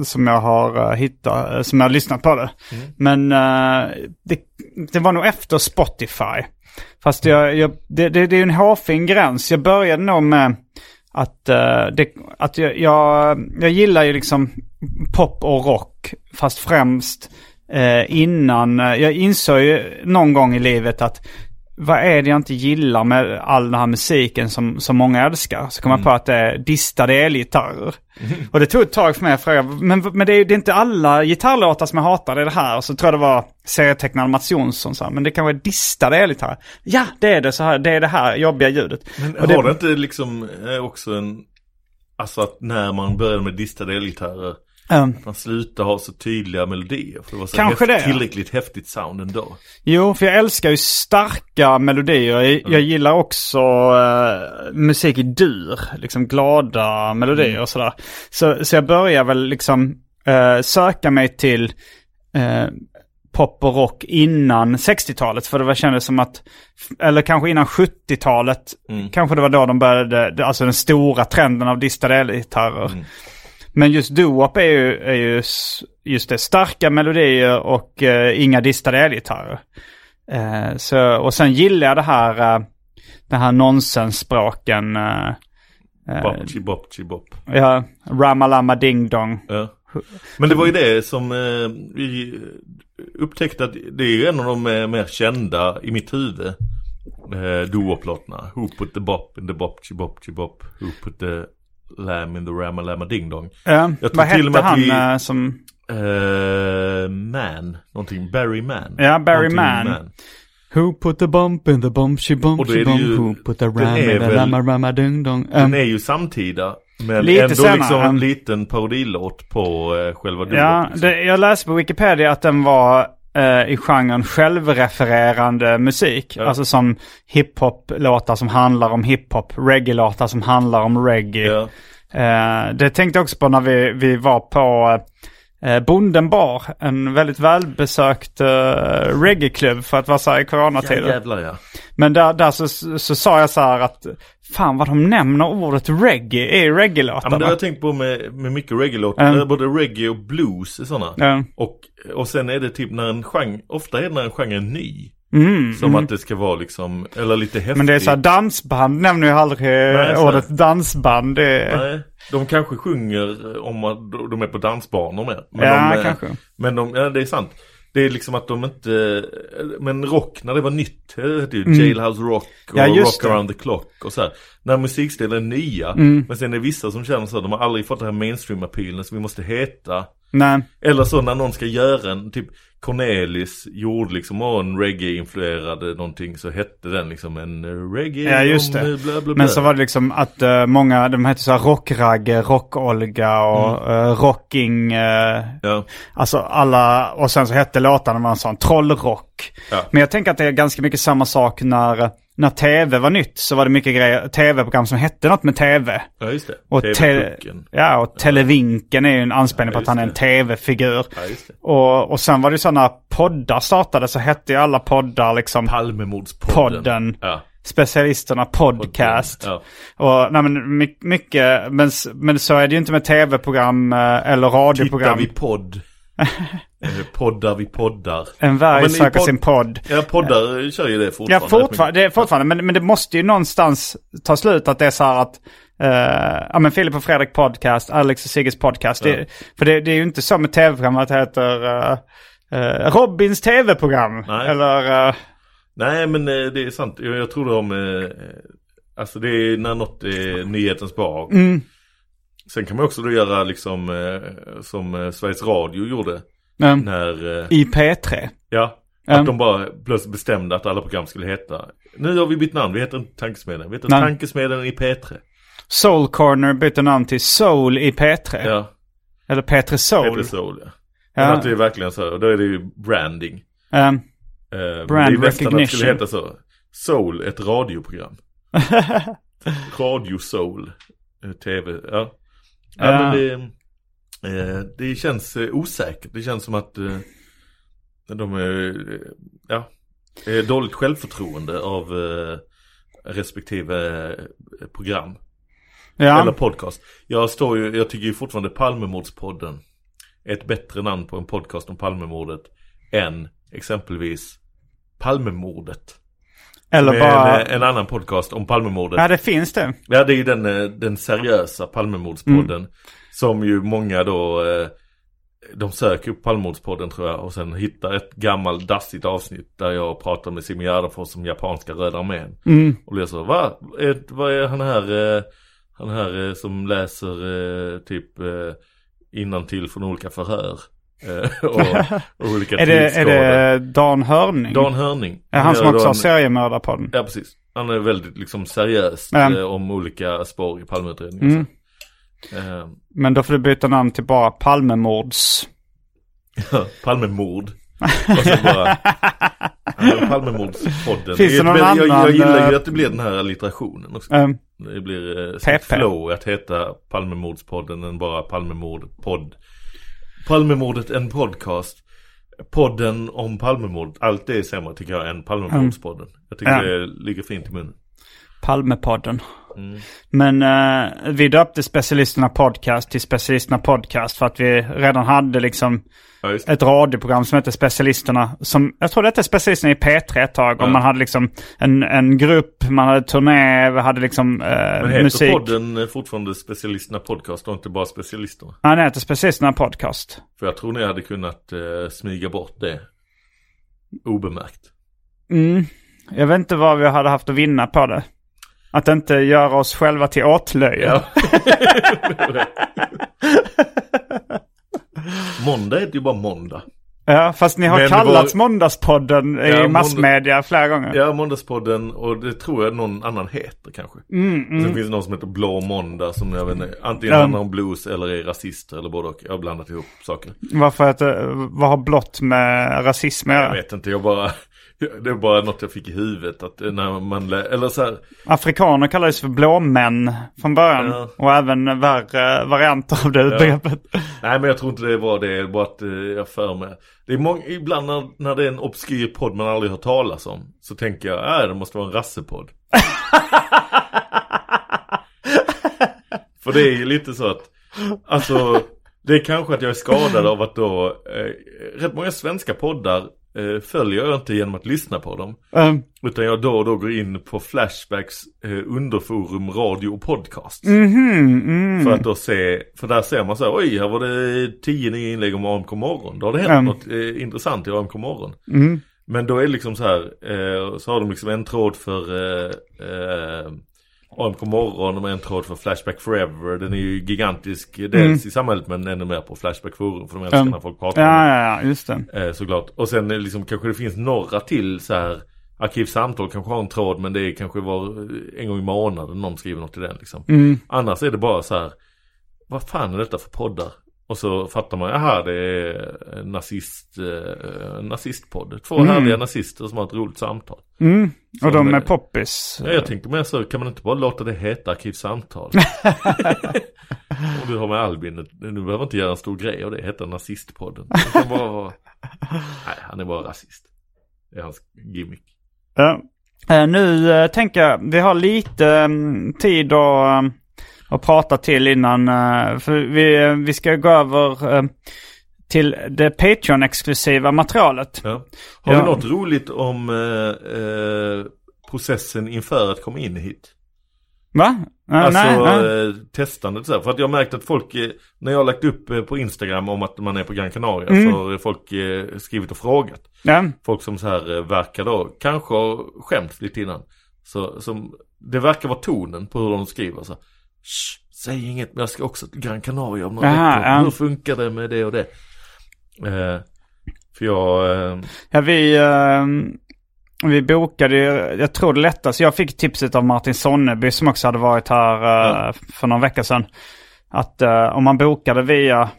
som jag har uh, hittat, uh, som jag har lyssnat på det. Mm. Men uh, det, det var nog efter Spotify. Fast jag, jag, det, det, det är en hårfin gräns. Jag började nog med att, det, att jag, jag, jag gillar ju liksom pop och rock. Fast främst innan, jag insåg ju någon gång i livet att vad är det jag inte gillar med all den här musiken som, som många älskar? Så kom jag på att det är distade elgitarrer. Mm. Och det tog ett tag för mig att fråga, men, men det, är, det är inte alla gitarrlåtar som jag hatar, det är det här. Och så tror jag det var serietecknaren Mats Jonsson sa, men det kanske är distade elgitarrer. Ja, det är det, så här, det är det här jobbiga ljudet. Men och har det inte liksom också en, alltså att när man började med distade elgitarrer, Um, man slutar ha så tydliga melodier. För det var så Kanske häft, det. tillräckligt häftigt sound ändå. Jo, för jag älskar ju starka melodier. Jag, jag gillar också uh, musik i dur. Liksom glada melodier och sådär. Så, så jag börjar väl liksom uh, söka mig till uh, pop och rock innan 60-talet. För det var kändes som att, eller kanske innan 70-talet. Mm. Kanske det var då de började, alltså den stora trenden av distade elgitarrer. Men just doo-wop är ju, är ju just det, starka melodier och eh, inga distade elgitarrer. Eh, så, och sen gillar jag det här, uh, den här nonsensspråken. Uh, Bop, bop, bop. ja, ramalama ding dong. Ja. Men det var ju det som eh, vi upptäckte att det är ju en av de eh, mer kända i mitt huvud. Eh, Doo-wop-låtarna. Who put the bop in the bop, bop, bop. Who put the lamb in the rama lama ding dong. Ja, Jag tror vad hette han vi- eh, som... Eh, man, någonting, Barry Man. Ja, Barry Någonting Mann. Who put the bump in the bump she bump she bump ju- Who put the den ram in the rama rama ding dong. Den Um, är ju samtida. Men Lite ändå senare. liksom en liten parodilåt på eh, själva doo Ja, liksom. det, jag läste på Wikipedia att den var eh, i genren självrefererande musik. Ja. Alltså som hiphop-låtar som handlar om hiphop, reggae-låtar som handlar om reggae. Ja. Eh, det tänkte jag också på när vi, vi var på eh, Bonden bar. En väldigt välbesökt eh, reggae-klubb för att vara så här i Ja, coronatider. jävlar ja. Men där, där så, så sa jag så här att fan vad de nämner ordet reggae i Ja men reggae-låtarna. det har jag tänkt på med, med mycket reggae-låtar. Mm. Eh, Både reggae och blues är sådana. Ja. Och, och sen är det typ när en genre, ofta är det när en genre är ny. Mm, Som att det ska vara liksom, eller lite häftigt. Men det är så här dansband nämner ju aldrig Nej, så- ordet dansband. Det är... Nej, de kanske sjunger om att de är på dansbanor med. Men Ja, de, eh, kanske. Men de, ja det är sant. Det är liksom att de inte, men rock när det var nytt, det ju Jailhouse Rock och Mm. Ja, Rock det. around the clock och så här. När musikstilar är nya, Mm. men sen är det vissa som känner så att de har aldrig fått den här mainstream-appealen som vi måste heta. Nej. Eller så när någon ska göra en, typ Cornelis gjorde liksom och en reggae-influerad någonting så hette den liksom en eh, reggae Ja, just det. eh, Bla, bla, bla. Men så var det liksom att eh, många, de hette så här Rockragge, Rock-Olga och Mm. eh, Rocking. eh, Ja, alltså alla, och sen så hette låtarna var en sån trollrock. Ja. Men jag tänker att det är ganska mycket samma sak när, när tv var nytt så var det mycket grejer, tv-program som hette något med tv. ja just det. Och, te- TV-pucken. ja, och Televinken är ju en anspelning Ja, på att han är en tv-figur. Ja. Och, och sen var det ju så när poddar startade så hette ju alla poddar liksom Palmemordspodden. Podden. Ja. Specialisterna podcast. Ja. Och nej men my- mycket, men, men så är det ju inte med tv-program eh, eller Tittar radioprogram. vi podd. Poddar vi poddar. En Ja, varg i söker podd- sin podd. Ja, poddar kör ju det Ja, fortfarande. fortfarande, det är fortfarande. Men, men det måste ju någonstans ta slut att det är så här att eh, ja men Filip och Fredrik podcast, Alex och Sigges podcast. Det, för det, det är ju inte så med tv-program att det heter eh, eh, Robins tv-program. Eller, Nej, men det är sant. Jag, jag tror de, eh, alltså det är när något är nyhetens behag. mm, Sen kan man också då göra liksom som Sveriges Radio gjorde. Eh, När, eh, i P3. ja, Mm. att de bara plötsligt bestämde att alla program skulle heta. Nu har vi bytt namn, vi heter inte Tankesmedjan. Vi heter Nej. Tankesmedjan i P3. Soul Corner bytte namn till Soul i P3. Ja, Eller P3 Soul. P3 Soul ja. Ja. Men att det är verkligen så, och då är det ju branding. Eh, men Brand det att det recognition. skulle heta så. Soul, ett radioprogram. Radio Soul. eh, TV, ja. Ja, Ja. men det, eh, det känns eh, osäkert. Det känns som att eh, de är, ja, är dåligt självförtroende av respektive program. Ja. Eller podcast. Jag står ju, jag tycker ju fortfarande Palmemordspodden är ett bättre namn på en podcast om Palmemordet än exempelvis Palmemordet. Eller bara... en, en annan podcast om Palmemordet. Ja, det finns det. Ja, det är ju den, den seriösa Palmemordspodden. Mm. Som ju många då, eh, de söker upp Palmemordspodden tror jag. Och sen hittar ett gammalt dassigt avsnitt där jag pratar med Simi Gärdenfors om japanska Röda armén. Mm. Och så, va? Vad är han här, eh, han här eh, som läser typ eh, till från olika förhör? Och, och olika Är det, är det Dan Hörning? Dan Hörning. är han som också då har en- seriemördarpodden? Ja precis. Han är väldigt liksom seriös eh, om olika spår i Palmeutredningen. Mm. Eh, Men då får du byta namn till bara Palmemords. Palmemord. Och så bara, ja, Palmemordspodden. Finns det Jag- någon jag, jag, annan, gillar ju eh, att det blir den här allitterationen också. Ehm, Det blir eh, flow att heta Palmemordspodden än bara Palmemordpodd. Palmemordet en podcast. Podden om Palmemord. Allt det är sämre tycker jag än Palmemordspodden. Jag tycker Ja. det ligger fint i munnen. Palmepodden. Mm. Men eh, vi döpte Specialisterna Podcast till Specialisterna Podcast för att vi redan hade liksom Ja, ett radioprogram som hette Specialisterna. Som, jag tror det hette Specialisterna i P3 ett tag. Och Ja. man hade liksom en, en grupp, man hade turné, vi hade liksom eh, Men heter musik. podden eh, fortfarande Specialisterna Podcast och inte bara Specialisterna? Ja, den heter Specialisterna Podcast. För jag tror ni hade kunnat eh, smyga bort det. Obemärkt. Mm. Jag vet inte vad vi hade haft att vinna på det. Att inte göra oss själva till åtlöje. Ja. måndag heter ju bara måndag. Ja, fast ni har Men kallats var- Måndagspodden Ja, i måndag- massmedia flera gånger. Ja, Måndagspodden och det tror jag någon annan heter kanske. Mm, Och Sen finns det någon som heter Blå Måndag som jag vet inte, antingen Ja. handlar om blues eller är rasister eller både och. Jag har blandat ihop saker. Varför att, eh, vad har blått med rasism att Jag göra? vet inte, jag bara, det är bara något jag fick i huvudet att när man, eller så här, Afrikaner kallades för blåmän från början. Ja. Och även värre varianter av det begreppet. Nej men jag tror inte det var det, bara att eh, jag för mig. Det är många, ibland när, när det är en obskyr podd man aldrig hört talas om. Så tänker jag, äh det måste vara en rassepodd. För det är ju lite så att, alltså, det är kanske att jag är skadad av att då, eh, rätt många svenska poddar eh, följer jag inte genom att lyssna på dem. Um, Utan jag då och då går in på Flashbacks eh, underforum radio och podcast. mhm, mm. För att då se, för där ser man så här, oj här var det tio nya inlägg om AMK morgon. Då har det hänt Mm. något eh, intressant i AMK morgon. Mm. Men då är det liksom så här, eh, så har de liksom en tråd för eh, eh, AMK morgon och en tråd för Flashback Forever. Den är ju gigantisk, dels i samhället men ännu mer på Flashback forum. För de älskar Mm. när folk pratar om det. Ja, ja, ja, just det. Eh, såklart. Och sen eh, liksom kanske det finns några till så här Arkivsamtal kanske har en tråd men det är kanske var eh, en gång i månaden någon skriver något i den liksom. Mm. Annars är det bara så här Vad fan är detta för poddar? Och så fattar man, aha det är nazist, eh, nazistpodd. Två Mm. härliga nazister som har ett roligt samtal. Mm. Och de är poppis. Ja, jag tänkte mer så, kan man inte bara låta det heta Arkivsamtal? Om du har med Albin, du behöver inte göra en stor grej av det, heta nazistpodden. Kan bara. Nej, han är bara rasist. Det är hans gimmick. Ja. Eh, nu eh, tänker jag, vi har lite mm, tid att, att prata till innan. eh, för vi, vi ska gå över eh, till det Patreon-exklusiva materialet. Ja. Har Ja. vi något roligt om eh, processen inför att komma in hit? Va? Eh, Alltså nej, nej. eh, testandet så här. För att jag har märkt att folk, eh, när jag har lagt upp eh, på Instagram om att man är på Gran Canaria Mm. så har folk skrivit och frågat. Ja. Folk som så här verkar då, kanske har skämts lite innan. Så som, det verkar vara tonen på hur de skriver så. här, Shh, säg inget men jag ska också till Gran Canaria om några veckor. ja. Hur funkar det med det och det? Eh, för jag, eh, Ja, vi, eh, vi bokade jag tror det lättaste, jag fick tipset av Martin Sonneby som också hade varit här Ja. för någon vecka sedan. Att eh, om man bokade via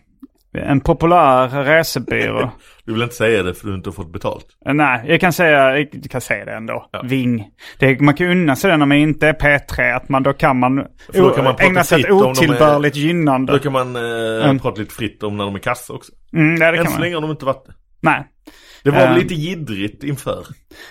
en populär resebyrå. du vill inte säga det för du inte har fått betalt. Eh, Nej, jag kan säga, jag kan säga det ändå. Ja. Ving. Det, man kan unna sig det när man inte är P3, att man då kan man, För då kan man ägna sig åt de är- otillbörligt gynnande. Då kan man eh, Mm. prata lite fritt om när de är kassa också. Mm, ja, det Än så länge har de inte varit det. Nej. Det var väl lite jiddrigt inför.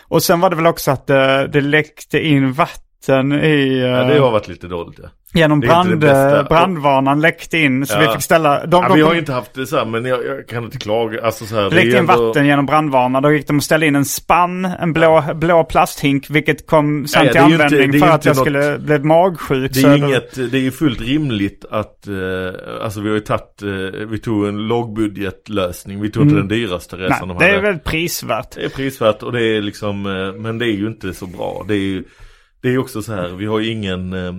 Och sen var det väl också att det, det läckte in vatten i... eh, Ja, det har varit lite dåligt ja. Genom Det inte brand, det brandvarnaren läckte in så Ja. vi fick ställa... De, Ja, de, vi har inte haft det så här, men jag, jag kan inte klaga. Alltså så här, Det det läckte in ändå- vatten genom brandvarnaren. Då gick de och ställde in en spann, en blå, blå plasthink, vilket kom sen Ja, till det ju inte- användning det är för ju att jag inte skulle bli magsjuk. Det är, då- inget, det är ju fullt rimligt att, eh, alltså vi har ju tagit, eh, vi tog en lågbudgetlösning. Vi tog inte den dyraste resan Mm. Nej, de det hade. är väldigt prisvärt. Det är prisvärt och det är liksom, eh, men det är ju inte så bra. Det är ju, det är ju också så här, vi har ju ingen, eh,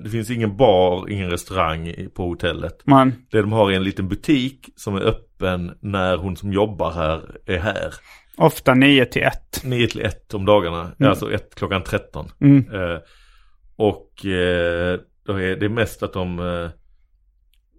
det finns ingen bar, ingen restaurang på hotellet. Man, Det de har är en liten butik som är öppen när hon som jobbar här är här. ofta 9 till 1. 9 till 1 om dagarna, alltså 1 klockan 13. Mm. Eh, och eh, då är det mest att de eh,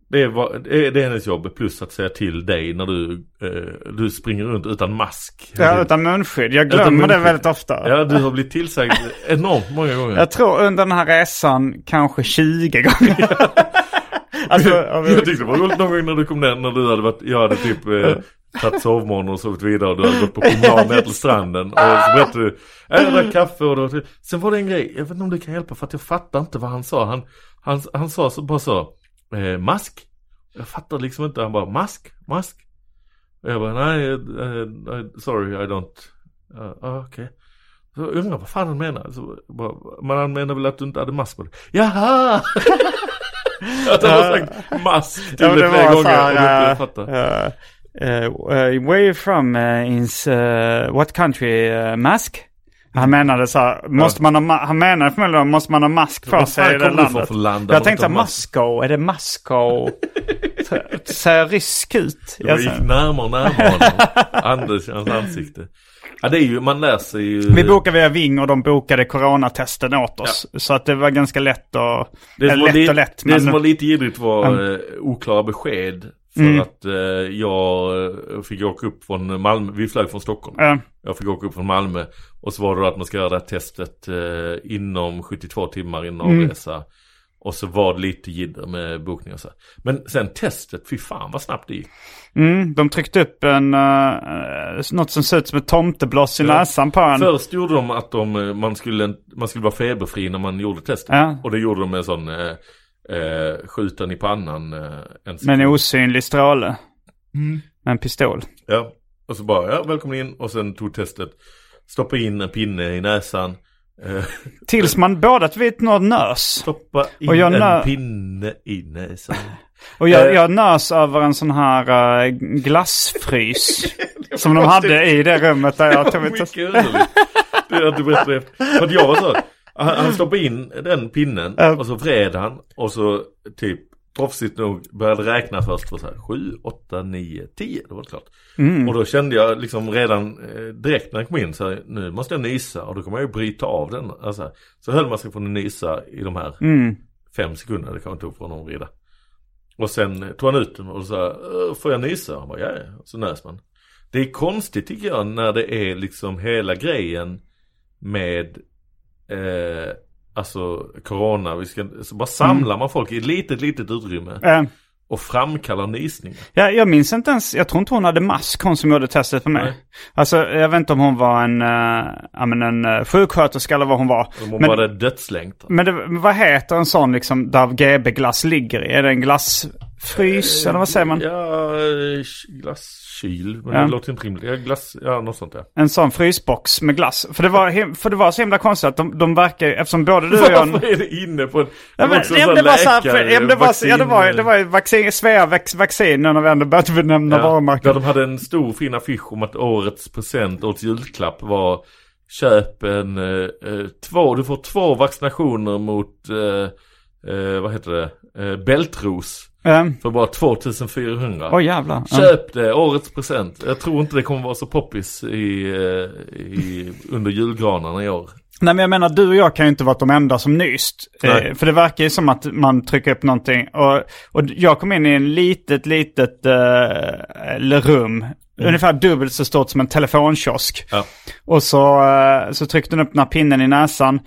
det, är, vad- det, är, det hennes jobb plus att säga till dig när du, eh, du springer runt utan mask. Ja, utan munskydd. Jag glömmer det väldigt ofta. Ja, du har blivit tillsagd enormt många gånger. Jag tror under den här resan kanske 20 gånger. alltså, jag tyckte det var roligt någon gång när du kom ner när du hade varit, jag hade typ eh, tagit sovmorgon och sovit vidare och du hade gått på promenad ner till stranden. Och så berättade du, "Ja, jag drack kaffe och då, sen var det en grej, jag vet inte om du kan hjälpa för att jag fattar inte vad han sa. Han, han, han sa så, bara så, eh, mask? Jag fattar liksom inte, han bara mask, mask. Och jag bara, nej, eh, eh, sorry I don't, uh, uh, okej. Så jag undrar vad fan han menar. Så, bara, men han menar väl att du inte hade mask på dig? Jaha! att han har sagt mask till Ja, det flera gånger så och här... inte fattar. Uh, uh, where are you from? Uh, in uh, what country? Uh, mask? Han menade så här, måste man ha, han menade förmodligen måste man ha mask Vad sig i det landet. land Jag tänkte så inte här, har mask? Moskau, är det? Så- Ser jag rysk ut? Jag gick sa- närmare och närmare honom. Anders, hans ansikte. Ja det är ju, man läser ju. Vi bokade via Ving och de bokade coronatesten åt oss. Så att det var ganska lätt och... Det som, eller var, lätt li- lätt. det men- som var lite jiddrigt var eh, oklara besked. För Mm. att eh, jag fick åka upp från Malmö, vi flög från Stockholm. Ja. Jag fick åka upp från Malmö. Och så var det då att man ska göra det här testet eh, inom 72 timmar innan Mm. avresa. Och så var det lite jidder med bokning och så. Men sen testet, fy fan vad snabbt det gick. Mm, de tryckte upp en, uh, något som ser ut som ett tomtebloss i Ja. näsan på en. Först gjorde de att de, eh, man, skulle, man skulle vara feberfri när man gjorde testet. Ja. Och det gjorde de med en sån eh, eh, skjuten i pannan. Eh, en Med en sekund. osynlig stråle. Mm. Med en pistol. Ja, och så bara, ja välkommen in. Och sen tog testet. Stoppa in en pinne i näsan. Eh, Tills man båda något nös. stoppa in Och jag en nö- pinne i näsan. Och jag, Eh. jag nös över en sån här uh, glassfrys. som de hade i det rummet där jag Det tog var mitt mycket underligt. Det är att du berättar efter. För att jag var så. Han, han stoppade in den pinnen och så vred han och så typ proffsigt nog började räkna först för så här 7, 8, 9, 10. Det var klart. Mm. Och då kände jag liksom redan eh, direkt när jag kom in så här, nu måste jag nysa och då kommer jag ju bryta av den. Alltså, så höll man sig från att nysa i de här Mm. fem sekunder det kanske tog från att vrida. Och sen tog han ut den och sa, "Äh, får jag nysa? Han bara, ja. Så nös man. Det är konstigt tycker jag när det är liksom hela grejen med eh, alltså corona. Vi ska, så bara samlar man folk i ett litet, litet utrymme Eh, och framkallar nysningar. jag, jag minns inte ens, jag tror inte hon hade mask hon som gjorde testet på mig. Nej. Alltså jag vet inte om hon var en, ja, men en uh, sjuksköterska eller vad hon var. Om hon Men- hade dödslängtan. Men det, vad heter en sån liksom där GB-glass ligger i? Är det en glassfrys eller vad säger man? Ja, glasskyl. Men Ja. det låter inte rimligt. Ja, glass, ja något sånt ja. En sån frysbox med glass. För det var, för det var så himla konstigt att de, de verkar, eftersom både du och jag... Varför är det inne på en... Ja, men, ja, det var så här, för, ja, det var, ja, det var, det var vaccin, Svea vaccin när vi ändå börjat benämna Ja, varumärken. där de hade en stor fin affisch om att årets present, årets julklapp var Köp en, eh, eh, två, du får två vaccinationer mot, eh, eh, vad heter det, eh, bältros Ja. för bara 2400. Åh jävlar. Köp det, årets present. Jag tror inte det kommer vara så poppis i, eh, i, under julgranarna i år. Nej men jag menar du och jag kan ju inte vara de enda som nyst. Eh, för det verkar ju som att man trycker upp någonting. Och, och jag kom in i en litet, litet eh, rum. Ungefär dubbelt så stort som en telefonkiosk. Ja. Och så, eh, så tryckte den upp den här pinnen i näsan.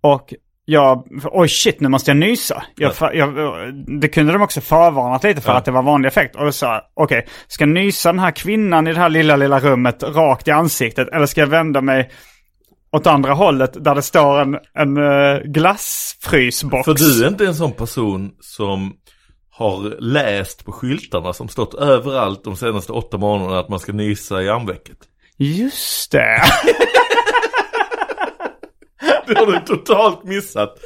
Och jag, oj shit nu måste jag nysa. Jag, jag, det kunde de också förvarnat lite för Ja. att det var vanlig effekt. Och jag, okej, ska jag nysa den här kvinnan i det här lilla, lilla rummet rakt i ansiktet? Eller ska jag vända mig åt andra hållet där det står en, en uh, glassfrysbox. För du är inte en sån person som har läst på skyltarna som stått överallt de senaste åtta månaderna att man ska nysa i armvecket. Just det. Det har du totalt missat.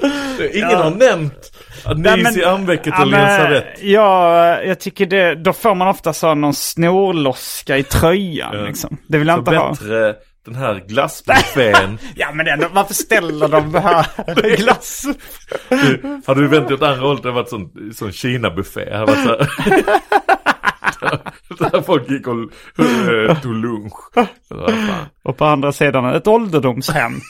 Ingen Ja. har nämnt att Nej, nys men- i armvecket Ja, och men, lensa rätt. Ja, jag tycker det, då får man ofta så någon snorloska i tröjan Ja. liksom. Det vill jag Så inte ha. bättre den här glassbuffén. Ja men ändå, varför ställer de här glass? Du, hade du vänt åt andra hållet det hade varit sån, sån Kina-buffé. Det hade varit så här. Där folk gick och eh, tog lunch. Och på andra sidan ett ålderdomshem.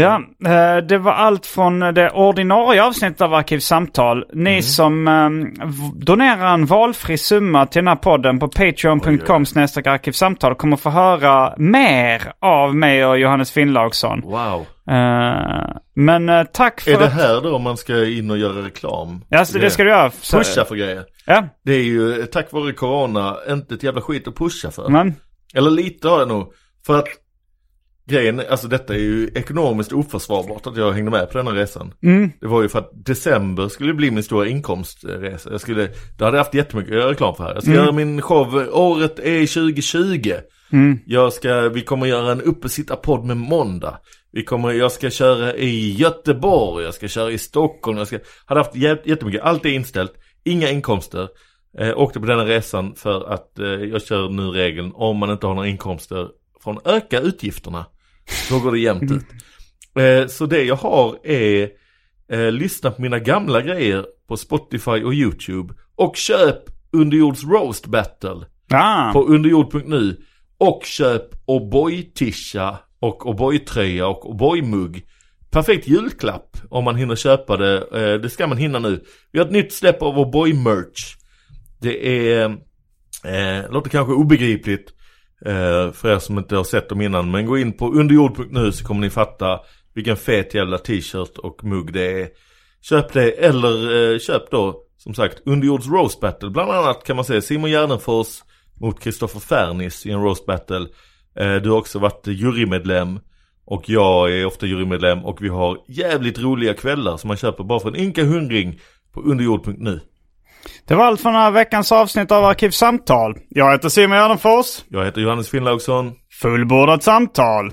Ja, eh, det var allt från det ordinarie avsnittet av Arkivsamtal. Ni som eh, v- donerar en valfri summa till den här podden på patreon.com arkivsamtal kommer få höra mer av mig och Johannes Finnlaugsson. Wow. Eh, Men eh, tack för Är det här då man ska in och göra reklam? Ja, så det ska du göra. Pusha för grejer. Ja, Det är ju tack vare corona inte ett jävla skit att pusha för. men... Eller lite har jag nog. För att grejen, alltså detta är ju ekonomiskt oförsvarbart att jag hängde med på den här resan. Mm. Det var ju för att december skulle bli min stora inkomstresa. Jag skulle, det hade jag haft jättemycket göra reklam för här. Jag ska göra min show, året är 2020. Jag ska, vi kommer göra en uppesittarpodd med måndag. Vi kommer, jag ska köra i Göteborg, jag ska köra i Stockholm, jag ska, hade haft jät- jättemycket, allt är inställt, inga inkomster. Eh, åkte på denna resan för att eh, jag kör nu regeln, om man inte har några inkomster, från öka utgifterna. Då går det jämnt ut. Eh, så det jag har är eh, lyssna på mina gamla grejer på Spotify och YouTube. Och köp Underjords Roast Battle Ah. på underjord.nu. Och köp O'boy-tisha och O'boy-tröja och O'boy-mugg. Perfekt julklapp om man hinner köpa det. Eh, det ska man hinna nu. Vi har ett nytt släpp av O'boy-merch. Det är, eh, låter kanske obegripligt eh, för er som inte har sett dem innan. Men gå in på underjord.nu så kommer ni fatta vilken fet jävla t-shirt och mugg det är. Köp det eller eh, köp då som sagt Underjords Roast Battle. Bland annat kan man säga Simon Gärdenfors mot Kristoffer Fernis i en Roast Battle. Eh, du har också varit jurymedlem. Och jag är ofta jurymedlem och vi har jävligt roliga kvällar som man köper bara för en ynka hundring på underjord.nu. Det var allt från den här veckans avsnitt av Arkivsamtal. Jag heter Simon Gärdenfors. Jag heter Johannes Finnlaugsson. Fullbordat samtal.